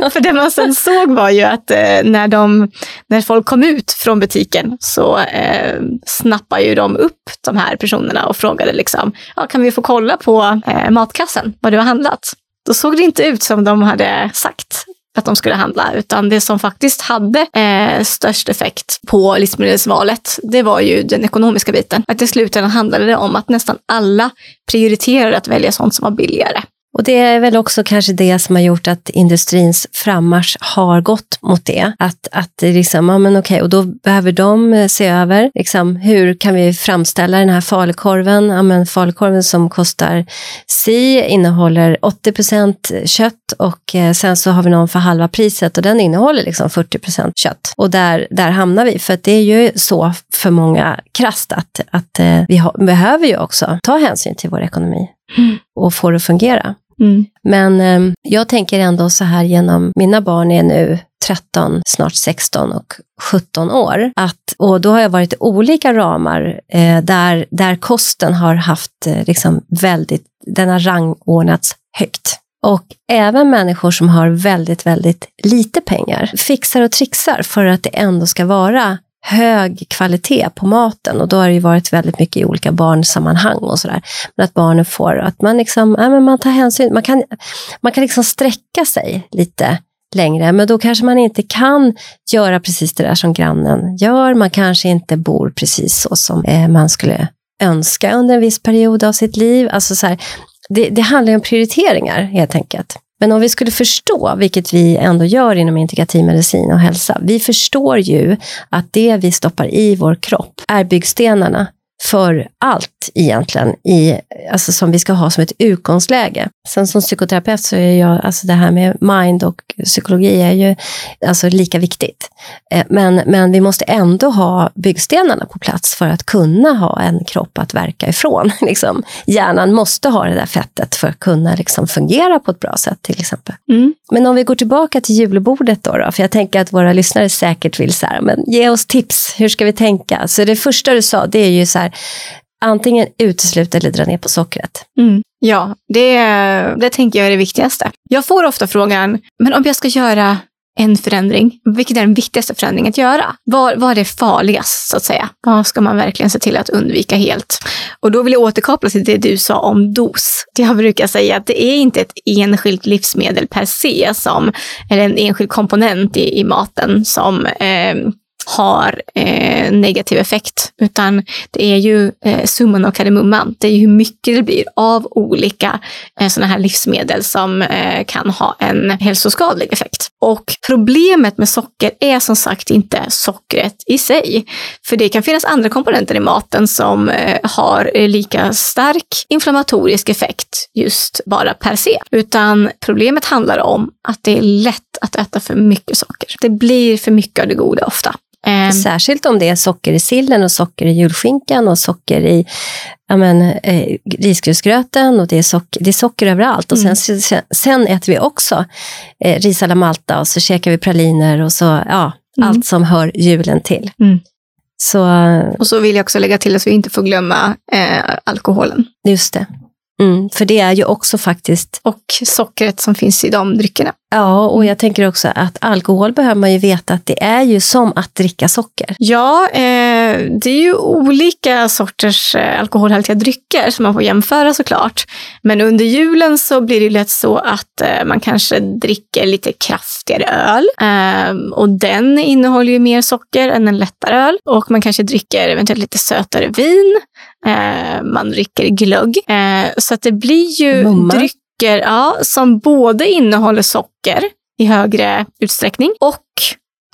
*laughs* för det man sen såg var ju att eh, när, de, när folk kom ut från butiken så eh, snappade ju de upp de här personerna och frågade liksom, ja, kan vi få kolla på eh, matkassen, vad du har handlat? Då såg det inte ut som de hade sagt att de skulle handla, utan det som faktiskt hade eh, störst effekt på livsmedelsvalet, det var ju den ekonomiska biten. Att i slutändan handlade det om att nästan alla prioriterade att välja sånt som var billigare. Och det är väl också kanske det som har gjort att industrins frammarsch har gått mot det. Att, att det liksom, ja men okej, och då behöver de eh, se över, liksom, hur kan vi framställa den här falukorven? Ja men falukorven som kostar si innehåller 80% kött och eh, sen så har vi någon för halva priset och den innehåller liksom 40% kött. Och där, där hamnar vi, för att det är ju så för många krasst att, att eh, vi ha, behöver ju också ta hänsyn till vår ekonomi mm. och få det att fungera. Mm. Men eh, jag tänker ändå så här genom, mina barn är nu 13, snart 16 och 17 år. Att, och då har jag varit i olika ramar eh, där, där kosten har haft eh, liksom väldigt, den har rangordnats högt. Och även människor som har väldigt, väldigt lite pengar fixar och trixar för att det ändå ska vara hög kvalitet på maten och då har det ju varit väldigt mycket i olika barnsammanhang och sådär. Men att barnen får, att man liksom, ja, men man tar hänsyn, man kan, man kan liksom sträcka sig lite längre, men då kanske man inte kan göra precis det där som grannen gör. Man kanske inte bor precis så som eh, man skulle önska under en viss period av sitt liv. Alltså så här, det, det handlar om prioriteringar helt enkelt. Men om vi skulle förstå, vilket vi ändå gör inom integrativ medicin och hälsa, vi förstår ju att det vi stoppar i vår kropp är byggstenarna för allt egentligen i, alltså som vi ska ha som ett utgångsläge. Sen som psykoterapeut så är jag, alltså det här med mind och psykologi är ju alltså lika viktigt. Eh, men, men vi måste ändå ha byggstenarna på plats för att kunna ha en kropp att verka ifrån. *laughs* Liksom. Hjärnan måste ha det där fettet för att kunna liksom fungera på ett bra sätt till exempel. Mm. Men om vi går tillbaka till julbordet då, då, för jag tänker att våra lyssnare säkert vill så här, men ge oss tips, hur ska vi tänka? Så det första du sa, det är ju så här, antingen utesluta eller dra ner på sockret. Mm. Ja, det, det tänker jag är det viktigaste. Jag får ofta frågan, men om jag ska göra en förändring. Vilken är den viktigaste förändringen att göra? Vad, vad är det farligast, så att säga? Vad ska man verkligen se till att undvika helt? Och då vill jag återkoppla till det du sa om dos. Jag brukar säga att det är inte ett enskilt livsmedel per se, som, eller en enskild komponent i, i maten som eh, har eh, negativ effekt, utan det är ju eh, summan av kardemumman. Det är ju hur mycket det blir av olika eh, sådana här livsmedel som eh, kan ha en hälsoskadlig effekt. Och problemet med socker är som sagt inte sockret i sig, för det kan finnas andra komponenter i maten som eh, har eh, lika stark inflammatorisk effekt just bara per se, utan problemet handlar om att det är lätt att äta för mycket socker. Det blir för mycket av det goda ofta. Um, Särskilt om det är socker i sillen och socker i julskinkan och socker i ja, men, eh, risgrynsgröten och det är, socker, det är socker överallt. Och mm. sen, sen äter vi också eh, ris alla Malta och så käkar vi praliner och så, ja, mm. allt som hör julen till. Mm. Så, och så vill jag också lägga till att vi inte får glömma eh, alkoholen. Just det. Mm, för det är ju också faktiskt... Och sockret som finns i de dryckerna. Ja, och jag tänker också att alkohol behöver man ju veta att det är ju som att dricka socker. Ja, eh, det är ju olika sorters eh, alkoholhaltiga drycker som man får jämföra såklart. Men under julen så blir det lätt så att eh, man kanske dricker lite kraftigare öl. Eh, och den innehåller ju mer socker än en lättare öl. Och man kanske dricker eventuellt lite sötare vin. Eh, man dricker glögg. Eh, så att det blir ju Mumma. drycker ja, som både innehåller socker i högre utsträckning och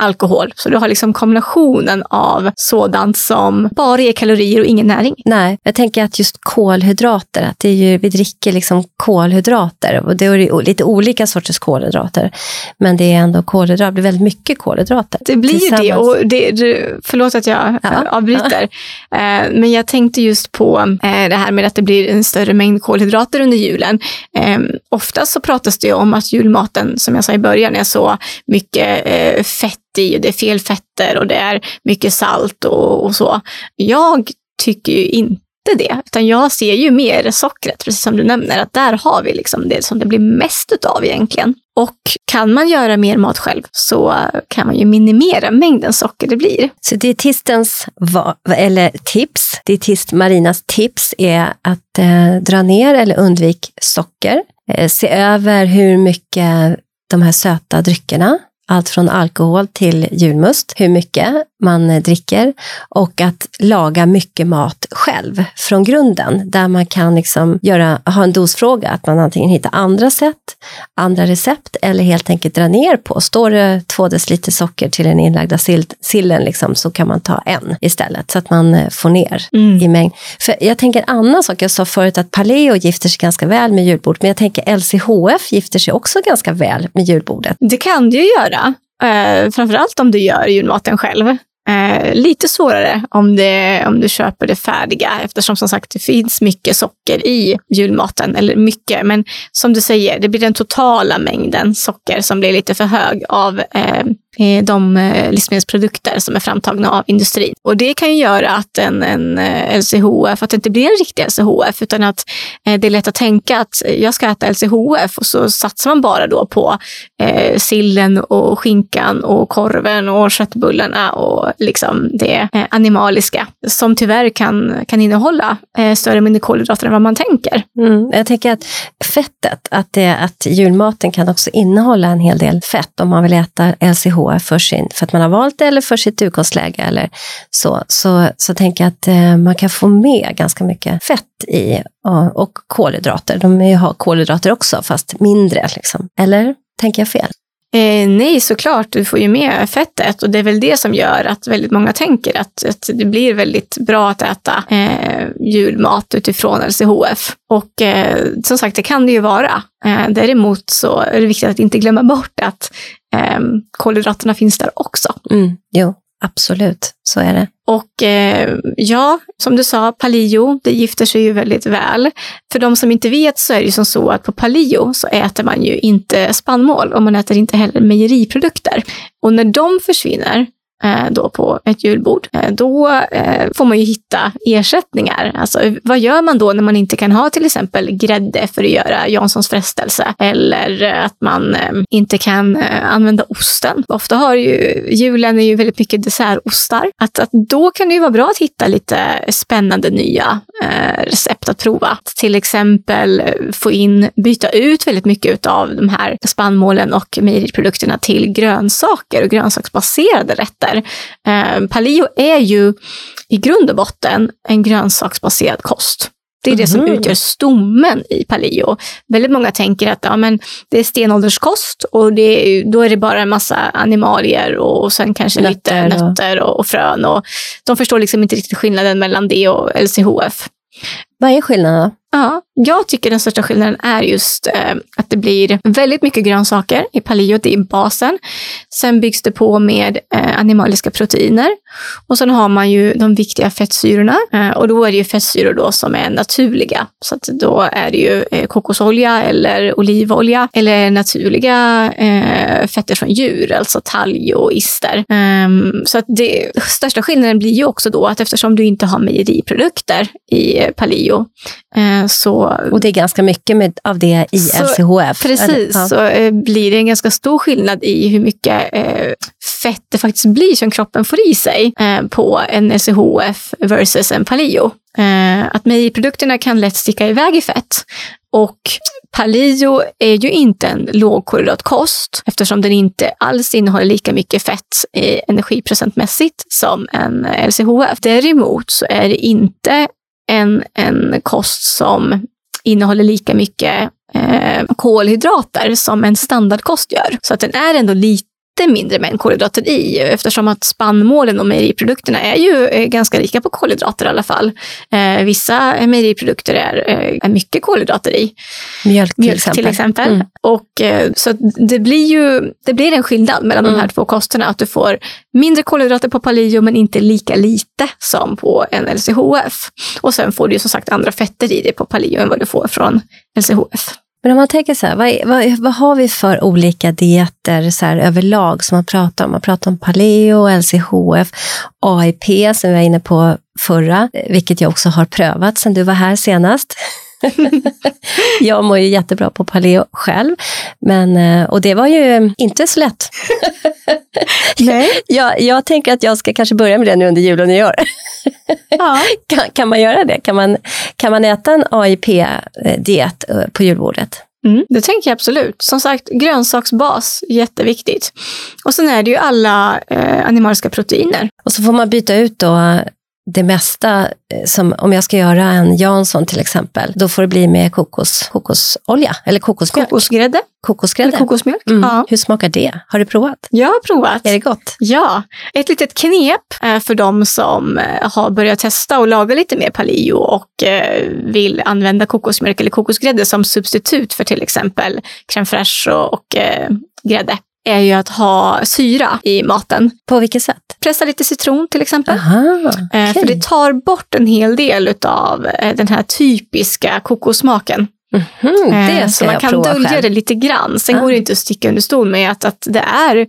alkohol. Så du har liksom kombinationen av sådant som bara ger kalorier och ingen näring. Nej, jag tänker att just kolhydrater, att det är ju, vi dricker liksom kolhydrater och det är lite olika sorters kolhydrater. Men det är ändå kolhydrater, det blir väldigt mycket kolhydrater. Det blir ju det och det, förlåt att jag ja. avbryter. Ja. *laughs* Eh, men jag tänkte just på eh, det här med att det blir en större mängd kolhydrater under julen. Eh, oftast så pratas det om att julmaten, som jag sa i början, är så mycket fett i och det är fel fetter och det är mycket salt och, och så. Jag tycker ju inte det, utan jag ser ju mer sockret, precis som du nämner, att där har vi liksom det som det blir mest utav egentligen. Och kan man göra mer mat själv så kan man ju minimera mängden socker det blir. Så dietistens, eller tips, dietist Marinas tips är att eh, dra ner eller undvik socker. Eh, se över hur mycket de här söta dryckerna allt från alkohol till julmust, hur mycket? Man dricker och att laga mycket mat själv från grunden där man kan liksom göra, ha en dosfråga, att man antingen hittar andra sätt, andra recept eller helt enkelt dra ner på. Står det två deciliter socker till den inlagda sillen liksom, så kan man ta en istället så att man eh, får ner mm. i mängd. För jag tänker en annan sak, jag sa förut att Paleo gifter sig ganska väl med julbordet, men jag tänker LCHF gifter sig också ganska väl med julbordet. Det kan det ju göra. Eh, framförallt om du gör julmaten själv. Eh, lite svårare om, det, om du köper det färdiga eftersom som sagt det finns mycket socker i julmaten. Eller mycket, men som du säger, det blir den totala mängden socker som blir lite för hög av eh, Eh, Eh, de eh, livsmedelsprodukter som är framtagna av industrin. Och det kan ju göra att en, en eh, LCHF, att det inte blir en riktig LCHF, utan att det är lätt att tänka att jag ska äta LCHF och så satsar man bara då på eh, sillen och skinkan och korven och köttbullarna och liksom det animaliska som tyvärr kan, kan innehålla eh, större mängder kolhydrater än vad man tänker. Mm, jag tänker att fettet, att, det, att julmaten kan också innehålla en hel del fett om man vill äta LCHF för, sin, för att man har valt det eller för sitt utgångsläge eller så, så, så tänker jag att eh, man kan få med ganska mycket fett i och, och kolhydrater. De har kolhydrater också, fast mindre. Liksom. Eller tänker jag fel? Eh, nej, såklart. Du får ju med fettet och det är väl det som gör att väldigt många tänker att, att det blir väldigt bra att äta eh, julmat utifrån LCHF. Och eh, som sagt, det kan det ju vara. Eh, däremot så är det viktigt att inte glömma bort att eh, kolhydraterna finns där också. Mm, jo, absolut, så är det. Och eh, ja, som du sa, palio, det gifter sig ju väldigt väl. För de som inte vet så är det ju som så att på palio så äter man ju inte spannmål och man äter inte heller mejeriprodukter. Och när de försvinner Eh, då på ett julbord, eh, då eh, får man ju hitta ersättningar. Alltså vad gör man då när man inte kan ha till exempel grädde för att göra Janssons frestelse? Eller att man inte kan använda osten. Ofta har ju julen är ju väldigt mycket dessertostar. Att, att då kan det ju vara bra att hitta lite spännande nya recept att prova. Till exempel få in, byta ut väldigt mycket av de här spannmålen och mejeriprodukterna till grönsaker och grönsaksbaserade rätter. Eh, paleo är ju i grund och botten en grönsaksbaserad kost. Det är det som mm. utgör stommen i paleo. Väldigt många tänker att ja, men det är stenålderskost och det då är det bara en massa animalier och, och sen kanske nötter lite nötter och, och frön. Och de förstår liksom inte riktigt skillnaden mellan det och LCHF. Vad är skillnaden? Ja, jag tycker den största skillnaden är just eh, att det blir väldigt mycket grönsaker i paleo, det är basen. Sen byggs det på med eh, animaliska proteiner och sen har man ju de viktiga fettsyrorna eh, och då är det ju fettsyror då som är naturliga. Så att då är det ju eh, kokosolja eller olivolja eller naturliga eh, fetter från djur, alltså talg och ister. Ehm, så att det största skillnaden blir ju också då att eftersom du inte har mejeriprodukter i eh, paleo så, och det är ganska mycket med, av det i så, LCHF? Precis, ja. så eh, blir det en ganska stor skillnad i hur mycket eh, fett det faktiskt blir som kroppen får i sig eh, på en LCHF versus en paleo. Eh, att mejeriprodukterna kan lätt sticka iväg i fett och paleo är ju inte en lågkolhydratkost eftersom den inte alls innehåller lika mycket fett energiprocentmässigt som en LCHF. Däremot så är det inte en, en kost som innehåller lika mycket eh, kolhydrater som en standardkost gör. Så att den är ändå lite lite mindre mängd kolhydrater i eftersom att spannmålen och mejeriprodukterna är ju eh, ganska rika på kolhydrater i alla fall. Eh, vissa mejeriprodukter är, eh, är mycket kolhydrater i. Mjölk till Mjölk, exempel. Till exempel. Mm. Och, eh, så det blir ju det blir en skillnad mellan mm. de här två kosterna. Att du får mindre kolhydrater på paleo men inte lika lite som på en LCHF. Och sen får du ju som sagt andra fetter i det på paleo än vad du får från LCHF. Men om man tänker så här, vad, vad, vad har vi för olika dieter så här, överlag som man pratar om? Man pratar om paleo, LCHF, AIP som vi var inne på förra, vilket jag också har prövat sedan du var här senast. *laughs* jag mår ju jättebra på paleo själv, men, eh, och det var ju inte så lätt. *laughs* Nej. *laughs* jag, jag tänker att jag ska kanske börja med det nu under jul och nyår. ja. kan, kan man göra det? Kan man, kan man äta en AIP-diet eh, på julbordet? Mm, det tänker jag absolut. Som sagt, grönsaksbas, jätteviktigt. Och sen är det ju alla eh, animaliska proteiner. Och så får man byta ut då det mesta, eh, som om jag ska göra en Jansson till exempel, då får det bli med kokos, kokosolja eller kokosmjölk. Kokosgrädde. Kokosgrädde. Eller kokosmjölk. Mm. Ja. Hur smakar det? Har du provat? Jag har provat. Är det gott? Ja. Ett litet knep för de som eh, har börjat testa och laga lite mer paleo och eh, vill använda kokosmjölk eller kokosgrädde som substitut för till exempel crème fraîche och, och grädde är ju att ha syra i maten. På vilket sätt? Pressa lite citron till exempel. Aha, okay. För det tar bort en hel del av eh, den här typiska kokossmaken. Mm, det ska så man kan dölja själv. det lite grann. Sen ah. går det inte att sticka under stol med att, att det är...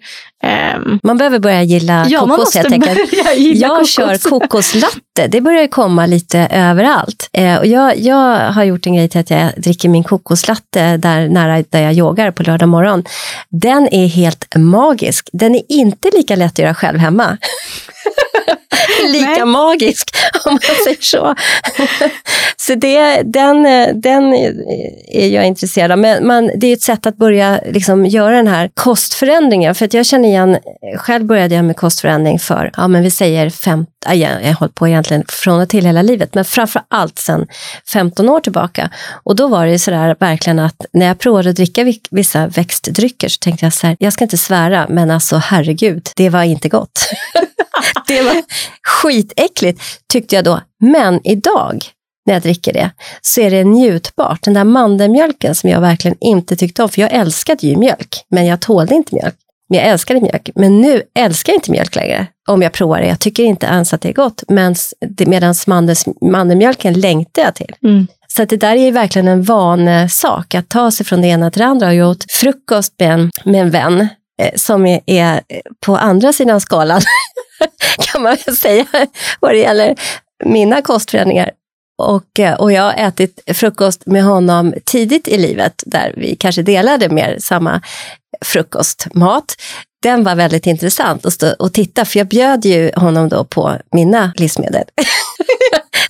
Um, man behöver börja gilla ja, kokos helt enkelt. Jag kokos. kör kokoslatte, det börjar komma lite överallt. Eh, och jag, jag har gjort en grej till att jag dricker min kokoslatte där nära där jag yogar på lördag morgon. Den är helt magisk. Den är inte lika lätt att göra själv hemma. *laughs* lika magisk, *laughs* om man säger så. så det, den, den är jag intresserad av. Men man, det är ett sätt att börja liksom göra den här kostförändringen. För att jag känner igen, själv började jag med kostförändring för, ja men vi säger fem, jag har hållit på egentligen från och till hela livet, men framför allt sedan 15 år tillbaka. Och då var det sådär verkligen att när jag provade att dricka vissa växtdrycker så tänkte jag så här, jag ska inte svära, men alltså herregud, det var inte gott. *laughs* det var skitäckligt tyckte jag då. Men idag när jag dricker det så är det njutbart. Den där mandelmjölken som jag verkligen inte tyckte om, för jag älskade ju mjölk, men jag tålde inte mjölk. Men jag älskade mjölk. Men nu älskar jag inte mjölk längre, om jag provar det. Jag tycker inte ens att det är gott, medan mandelmjölken längtar jag till. Mm. Så det där är verkligen en vanesak, att ta sig från det ena till det andra. Jag åt frukost med en, med en vän eh, som är, är, på andra sidan skalan *laughs* kan man väl säga vad det gäller mina kostförändringar. Och, eh, och jag har ätit frukost med honom tidigt i livet, där vi kanske delade mer samma frukostmat. Den var väldigt intressant att stå och titta, för jag bjöd ju honom då på mina livsmedel.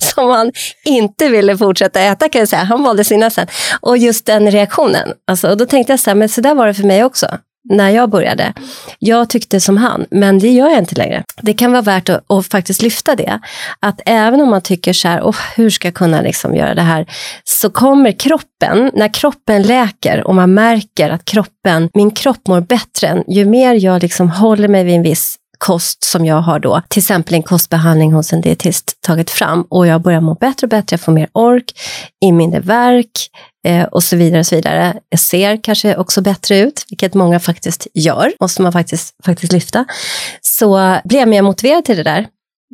*laughs* som han inte ville fortsätta äta kan jag säga. Han valde sina sen. Och just den reaktionen. Alltså, och då tänkte jag så här, men så där var det för mig också när jag började. Jag tyckte som han, men det gör jag inte längre. Det kan vara värt att, att faktiskt lyfta det. Att även om man tycker så här, oh, hur ska jag kunna liksom göra det här? Så kommer kroppen, när kroppen läker och man märker att kroppen, min kropp mår bättre, ju mer jag liksom håller mig vid en viss kost som jag har då, till exempel en kostbehandling hos en dietist tagit fram och jag börjar må bättre och bättre, jag får mer ork, i mindre verk eh, och så vidare. och så vidare. Jag ser kanske också bättre ut, vilket många faktiskt gör, måste man faktiskt, faktiskt lyfta. Så blir jag mer motiverad till det där.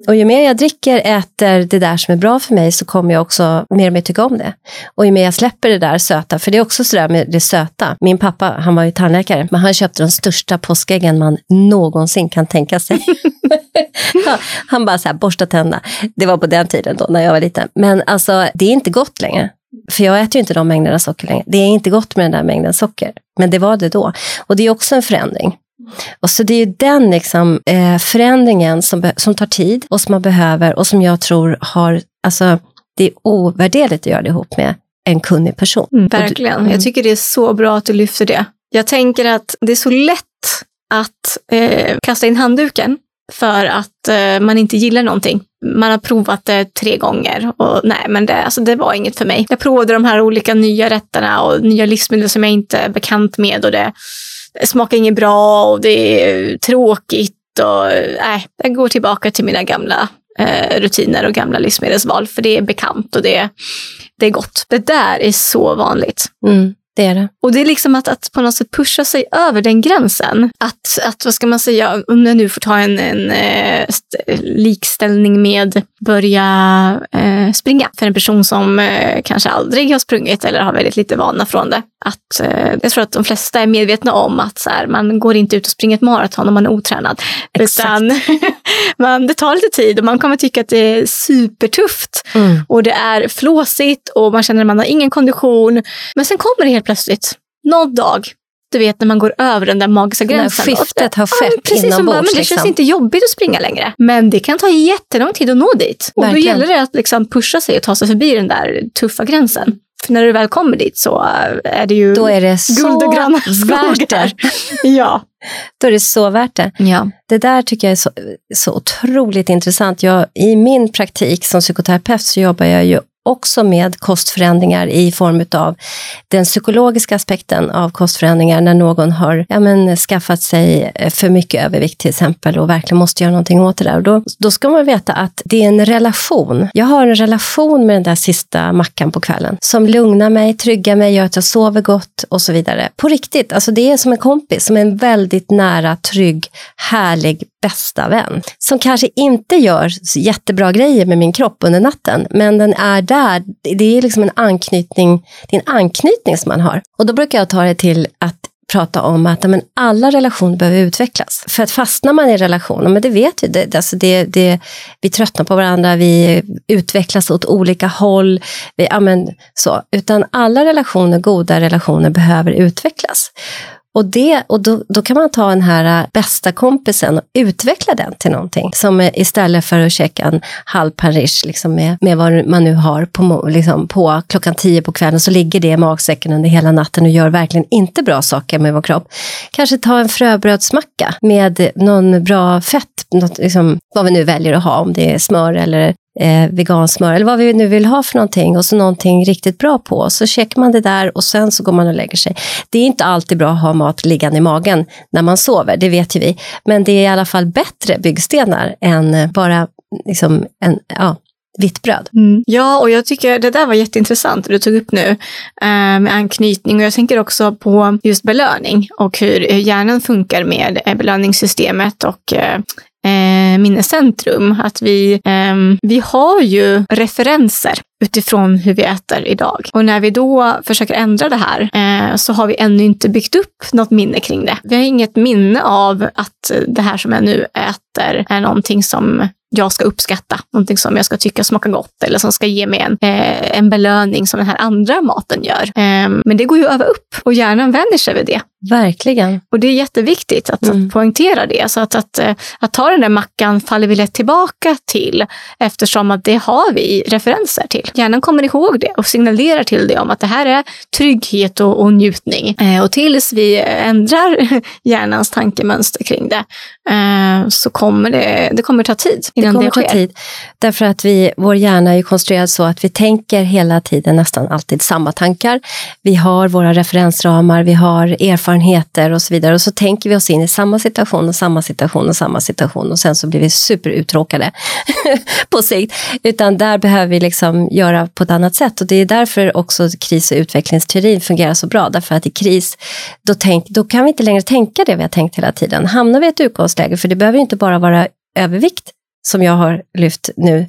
Och ju mer jag dricker, äter det där som är bra för mig så kommer jag också mer och mer tycka om det. Och ju mer jag släpper det där söta, för det är också sådär med det söta. Min pappa, han var ju tandläkare, men han köpte de största påskäggen man någonsin kan tänka sig. *laughs* han bara så här, borsta tänderna. Det var på den tiden då, när jag var liten. Men alltså, det är inte gott längre. För jag äter ju inte de mängderna socker längre. Det är inte gott med den där mängden socker. Men det var det då. Och det är också en förändring. Och så det är ju den liksom, eh, förändringen som, som tar tid och som man behöver och som jag tror har, alltså det är ovärderligt att göra det ihop med en kunnig person. Mm, verkligen. Mm. Jag tycker det är så bra att du lyfter det. Jag tänker att det är så lätt att eh, kasta in handduken för att eh, man inte gillar någonting. Man har provat det tre gånger och nej, men det, alltså, det var inget för mig. Jag provade de här olika nya rätterna och nya livsmedel som jag inte är bekant med och det smakar inget bra och det är tråkigt och nej, jag går tillbaka till mina gamla eh, rutiner och gamla livsmedelsval för det är bekant och det, det är gott. Det där är så vanligt. Mm. Det är det. Och det är liksom att, att på något sätt pusha sig över den gränsen. Att, att vad ska man säga, om jag nu får ta en, en eh, likställning med börja eh, springa. För en person som eh, kanske aldrig har sprungit eller har väldigt lite vana från det. Att, eh, jag tror att de flesta är medvetna om att så här, man går inte ut och springer ett maraton om man är otränad. Exakt. Utan *laughs* man, det tar lite tid och man kommer tycka att det är supertufft. Mm. Och det är flåsigt och man känner att man har ingen kondition. Men sen kommer det helt plötsligt, någon dag, du vet när man går över den där magiska gränsen. När skiftet har skett ja, inombords. men det liksom. känns inte jobbigt att springa längre. Men det kan ta jättelång tid att nå dit. Och Verkligen. då gäller det att liksom pusha sig och ta sig förbi den där tuffa gränsen. För när du väl kommer dit så är det ju Då är det guld och gröna värt det. *laughs* ja. Då är det så värt det. Ja. Det där tycker jag är så, så otroligt intressant. Jag, I min praktik som psykoterapeut så jobbar jag ju också med kostförändringar i form av den psykologiska aspekten av kostförändringar när någon har ja, men, skaffat sig eh, för mycket övervikt till exempel och verkligen måste göra någonting åt det där. Och då, då ska man veta att det är en relation. Jag har en relation med den där sista mackan på kvällen som lugnar mig, tryggar mig, gör att jag sover gott och så vidare. På riktigt, alltså det är som en kompis, som är en väldigt nära, trygg, härlig bästa vän. Som kanske inte gör jättebra grejer med min kropp under natten, men den är där. Det är liksom en anknytning, det är en anknytning som man har. Och då brukar jag ta det till att prata om att men alla relationer behöver utvecklas. För att fastnar man i relationer, men det vet vi, det, alltså det, det, vi tröttnar på varandra, vi utvecklas åt olika håll. Vi, ja, men, så. Utan alla relationer, goda relationer, behöver utvecklas. Och, det, och då, då kan man ta den här äh, bästa kompisen och utveckla den till någonting. Som äh, istället för att käka en halv Paris liksom med, med vad man nu har på, liksom på klockan tio på kvällen så ligger det i magsäcken under hela natten och gör verkligen inte bra saker med vår kropp. Kanske ta en fröbrödsmacka med någon bra fett, något, liksom, vad vi nu väljer att ha, om det är smör eller eh, vegansmör eller vad vi nu vill ha för någonting och så någonting riktigt bra på. Så käkar man det där och sen så går man och lägger sig. Det är inte alltid bra att ha mat liggande i magen när man sover, det vet ju vi. Men det är i alla fall bättre byggstenar än eh, bara liksom en, ja, vitt bröd. Mm. Ja, och jag tycker det där var jätteintressant du tog upp nu eh, med anknytning och jag tänker också på just belöning och hur hjärnan funkar med belöningssystemet och eh, eh Eh, minnescentrum. Att vi, eh, vi har ju referenser utifrån hur vi äter idag. Och när vi då försöker ändra det här eh, så har vi ännu inte byggt upp något minne kring det. Vi har inget minne av att det här som jag nu äter är någonting som jag ska uppskatta, någonting som jag ska tycka smakar gott eller som ska ge mig en, eh, en belöning som den här andra maten gör. Eh, men det går ju att öva upp och hjärnan vänjer sig vid det. Verkligen. Och det är jätteviktigt att, mm. att poängtera det. Så att, att, eh, att, ta den där mackan faller vi lätt tillbaka till eftersom att det har vi referenser till. Hjärnan kommer ihåg det och signalerar till det om att det här är trygghet och, och njutning. Eh, och tills vi ändrar *laughs* hjärnans tankemönster kring det eh, så kommer det, det kommer ta tid innan det, kommer det sker. Ta tid. Därför att vi, vår hjärna är konstruerad så att vi tänker hela tiden nästan alltid samma tankar. Vi har våra referensramar, vi har erfarenheter erfarenheter och så vidare. Och så tänker vi oss in i samma situation och samma situation och samma situation och sen så blir vi superuttråkade *laughs* på sikt. Utan där behöver vi liksom göra på ett annat sätt och det är därför också kris och utvecklingsteorin fungerar så bra. Därför att i kris, då, tänk, då kan vi inte längre tänka det vi har tänkt hela tiden. Hamnar vi i ett utgångsläge, för det behöver inte bara vara övervikt, som jag har lyft nu,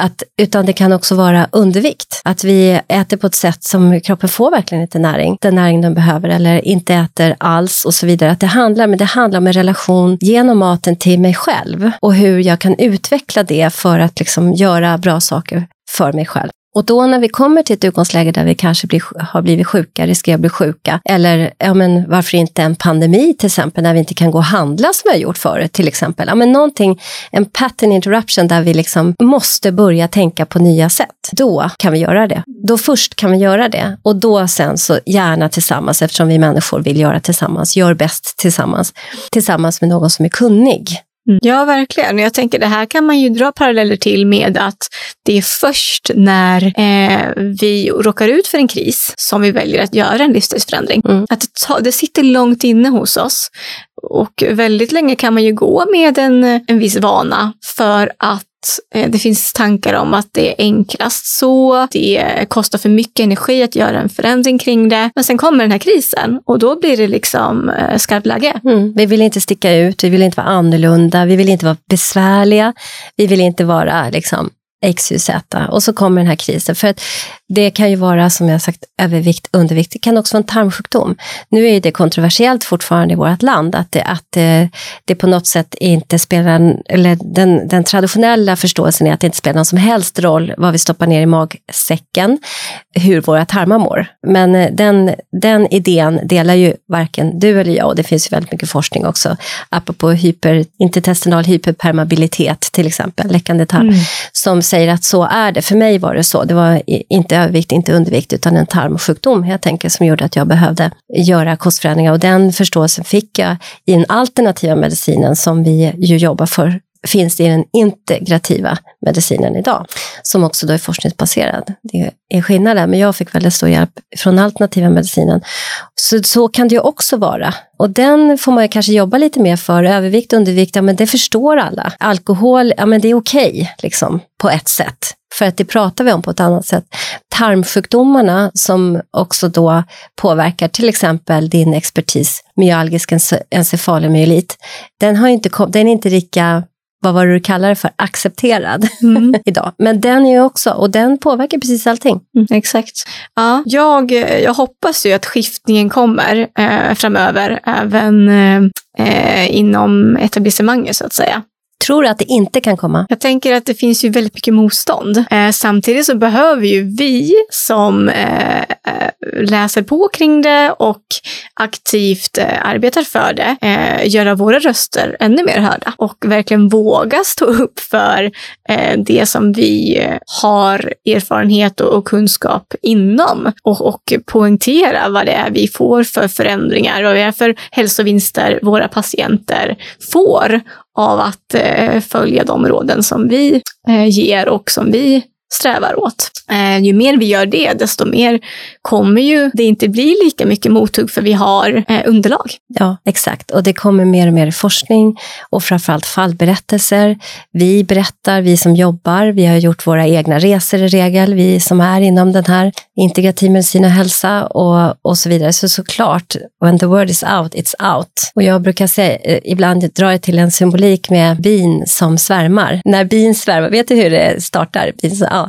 att, utan det kan också vara undervikt. Att vi äter på ett sätt som kroppen får verkligen inte näring, den näring den behöver eller inte äter alls och så vidare. Att det handlar, men det handlar om en relation genom maten till mig själv och hur jag kan utveckla det för att liksom göra bra saker för mig själv. Och då när vi kommer till ett utgångsläge där vi kanske blir, har blivit sjuka, riskerar att bli sjuka, eller ja, men varför inte en pandemi till exempel, när vi inte kan gå och handla som vi har gjort förut till exempel. Ja, men någonting, en pattern interruption där vi liksom måste börja tänka på nya sätt. Då kan vi göra det. Då först kan vi göra det och då sen så gärna tillsammans eftersom vi människor vill göra tillsammans, gör bäst tillsammans, tillsammans med någon som är kunnig. Mm. Ja, verkligen. Jag tänker det här kan man ju dra paralleller till med att det är först när eh, vi råkar ut för en kris som vi väljer att göra en livsstilsförändring. Mm. Att det, ta, det sitter långt inne hos oss. Och väldigt länge kan man ju gå med en, en viss vana för att Eh, det finns tankar om att det är enklast så, det kostar för mycket energi att göra en förändring kring det. Men sen kommer den här krisen och då blir det liksom eh, skarpt läge. Mm. Vi vill inte sticka ut, vi vill inte vara annorlunda, vi vill inte vara besvärliga, vi vill inte vara liksom XYZ och så kommer den här krisen. För att det kan ju vara, som jag sagt, övervikt, undervikt. Det kan också vara en tarmsjukdom. Nu är det kontroversiellt fortfarande i vårt land att det, att det, det på något sätt inte spelar, eller den, den traditionella förståelsen är att det inte spelar någon som helst roll vad vi stoppar ner i magsäcken, hur våra tarmar mår. Men eh, den, den idén delar ju varken du eller jag och det finns ju väldigt mycket forskning också, apropå hyper, intertestinal hyperpermeabilitet till exempel, läckande tarm, mm. som säger att så är det. För mig var det så, det var inte övervikt, inte undervikt, utan en tarmsjukdom helt enkelt som gjorde att jag behövde göra kostförändringar. Och den förståelsen fick jag i den alternativa medicinen som vi ju jobbar för finns i den integrativa medicinen idag, som också då är forskningsbaserad. Det är skillnaden, men jag fick väldigt stor hjälp från alternativa medicinen. Så, så kan det ju också vara. Och den får man kanske jobba lite mer för. Övervikt, undervikt, ja men det förstår alla. Alkohol, ja men det är okej, okay, liksom, på ett sätt. För att det pratar vi om på ett annat sätt. Tarmsjukdomarna som också då påverkar till exempel din expertis, myalgisk encefalomyelit, den, har inte, den är inte lika vad var det du kallar det för, accepterad mm. *laughs* idag. Men den är ju också, och den påverkar precis allting. Mm, exakt. Ja, jag, jag hoppas ju att skiftningen kommer eh, framöver, även eh, inom etablissemanget så att säga tror du att det inte kan komma? Jag tänker att det finns ju väldigt mycket motstånd. Eh, samtidigt så behöver ju vi som eh, eh läser på kring det och aktivt eh, arbetar för det eh, göra våra röster ännu mer hörda och verkligen våga stå upp för eh, det som vi eh, har erfarenhet och, och kunskap inom och, och poängtera vad det är vi får för förändringar och vad det är för hälsovinster våra patienter får av att eh, följa de råden som vi eh, ger och som vi strävar åt. Eh, ju mer vi gör det, desto mer kommer ju det inte bli lika mycket mothugg för vi har eh, underlag. Ja, exakt. Och det kommer mer och mer forskning och framförallt fallberättelser. Vi berättar, vi som jobbar, vi har gjort våra egna resor i regel, vi som är inom den här integrativ medicin och hälsa och, och så vidare. Så såklart, when the word is out, it's out. Och jag brukar säga, eh, ibland drar jag till en symbolik med bin som svärmar. När bin svärmar, vet du hur det startar? Bin, ja,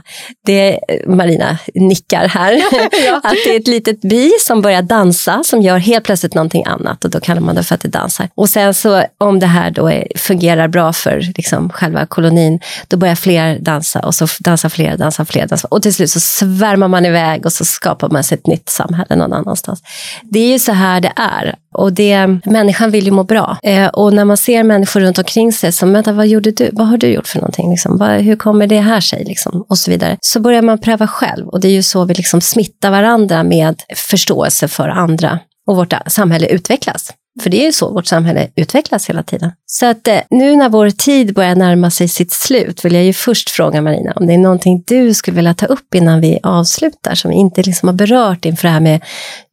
det Marina nickar här, *laughs* ja. att det är ett litet bi som börjar dansa, som gör helt plötsligt någonting annat och då kallar man det för att det dansar. Och sen så om det här då är, fungerar bra för liksom, själva kolonin, då börjar fler dansa och så dansar fler, dansar fler, dansar. och till slut så svärmar man iväg och så skapar man sig ett nytt samhälle någon annanstans. Det är ju så här det är. Och det, människan vill ju må bra. Eh, och när man ser människor runt omkring sig som, vänta, vad gjorde du? Vad har du gjort för någonting? Liksom? Vad, hur kommer det här sig? Liksom? Och så vidare. Så börjar man pröva själv. Och det är ju så vi liksom smittar varandra med förståelse för andra. Och vårt samhälle utvecklas. För det är ju så vårt samhälle utvecklas hela tiden. Så att eh, nu när vår tid börjar närma sig sitt slut vill jag ju först fråga Marina om det är någonting du skulle vilja ta upp innan vi avslutar som vi inte liksom har berört inför det här med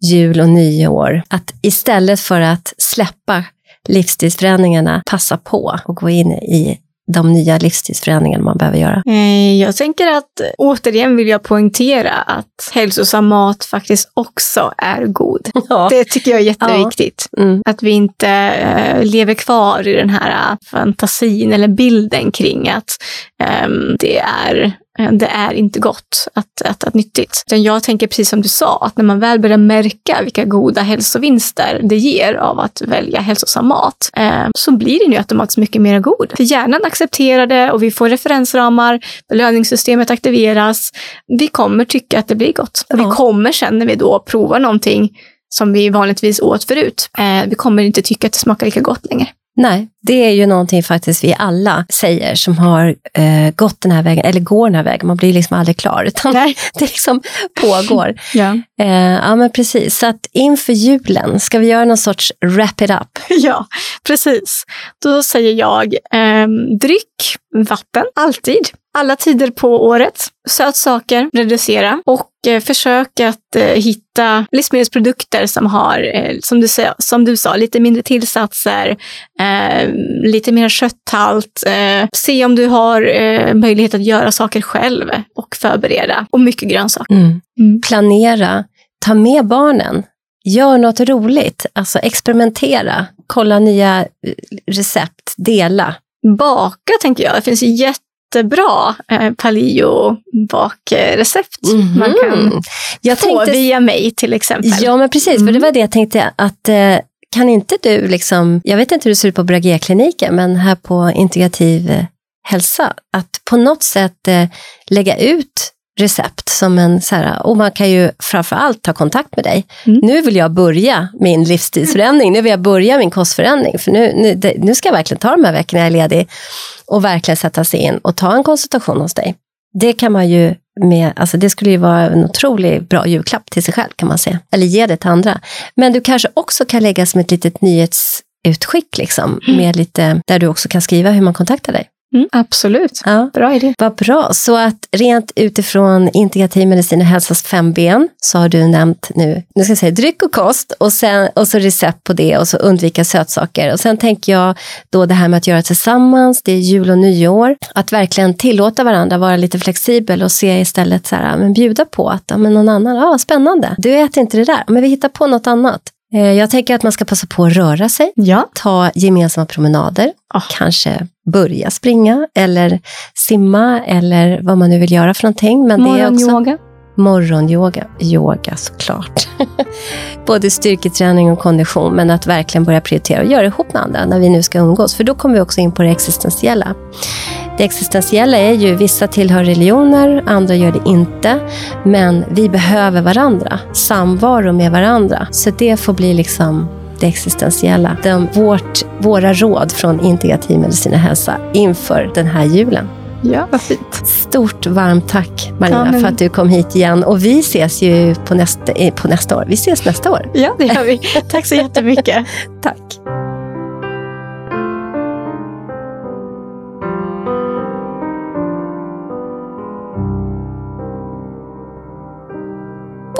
jul och nyår. Att istället för att släppa livsstilsförändringarna passa på och gå in i de nya livsstilsförändringarna man behöver göra? Eh, jag tänker att återigen vill jag poängtera att hälsosam mat faktiskt också är god. *laughs* Ja. Det tycker jag är jätteviktigt. Ja. Mm. Att vi inte äh, lever kvar i den här äh, fantasin eller bilden kring att äh, det är Eh, det är inte gott att äta nyttigt. Jag tänker precis som du sa, att när man väl börjar märka vilka goda hälsovinster det ger av att välja hälsosam mat, eh, så blir den ju automatiskt mycket mer god. För hjärnan accepterar det och vi får referensramar, belöningssystemet aktiveras. Vi kommer tycka att det blir gott. Ja. Vi kommer sen när vi då provar någonting som vi vanligtvis åt förut, eh, vi kommer inte tycka att det smakar lika gott längre. Nej, det är ju någonting faktiskt vi alla säger som har eh, gått den här vägen, eller går den här vägen. Man blir liksom aldrig klar, utan Nej. *laughs* det liksom pågår. *laughs* ja. Eh, ja, men precis. Så att inför julen, ska vi göra någon sorts wrap it up? *laughs* Ja, precis. Då säger jag eh, dryck, vatten, alltid alla tider på året. Sötsaker, reducera och eh, försök att eh, hitta livsmedelsprodukter som har, eh, som, du, som du sa, lite mindre tillsatser, eh, lite mer kötthalt. Eh, se om du har eh, möjlighet att göra saker själv och förbereda. Och mycket grönsaker. Mm. Mm. Planera, ta med barnen. Gör något roligt, alltså experimentera, kolla nya recept, dela. Baka tänker jag. Det finns jätte jättebra eh, paleo-bakrecept mm -hmm. man kan jag få tänkte, via mig till exempel. Ja, men precis, mm. för det var det jag tänkte att eh, kan inte du, liksom, jag vet inte hur det ser ut på Bragé-kliniken, men här på integrativ eh, hälsa, att på något sätt eh, lägga ut recept som en så här, och man kan ju framför allt ta kontakt med dig. Mm. Nu vill jag börja min livsstilsförändring, nu vill jag börja min kostförändring, för nu, nu, nu ska jag verkligen ta de här veckorna jag är ledig och verkligen sätta sig in och ta en konsultation hos dig. Det kan man ju med, alltså det skulle ju vara en otroligt bra julklapp till sig själv kan man säga, eller ge det till andra. Men du kanske också kan lägga som ett litet nyhetsutskick liksom, mm. med lite, där du också kan skriva hur man kontaktar dig. Mm, absolut, ja. bra idé. Vad bra, så att rent utifrån integrativ medicin och hälsas fem ben så har du nämnt nu, nu ska jag säga dryck och kost och, sen, och så recept på det och så undvika sötsaker. Och sen tänker jag då det här med att göra tillsammans, det är jul och nyår, att verkligen tillåta varandra vara lite flexibel och se istället så här, men bjuda på att ja, men någon annan, ja spännande, du äter inte det där, men vi hittar på något annat. Eh, jag tänker att man ska passa på att röra sig, ja. ta gemensamma promenader, oh. kanske börja springa eller simma eller vad man nu vill göra för någonting. Men Morgonyoga? Morgonyoga, yoga såklart. *laughs* Både styrketräning och kondition, men att verkligen börja prioritera och göra det ihop med andra när vi nu ska umgås. För då kommer vi också in på det existentiella. Det existentiella är ju, vissa tillhör religioner, andra gör det inte. Men vi behöver varandra, samvaro med varandra. Så det får bli liksom det existentiella. De, vårt, våra råd från integrativ medicin och hälsa inför den här julen. Ja, vad fint. Stort varmt tack Marina ja, för att du kom hit igen. Och vi ses ju på nästa, eh, på nästa år. Vi ses nästa år. Ja, det gör vi. *laughs* Tack så jättemycket. tack.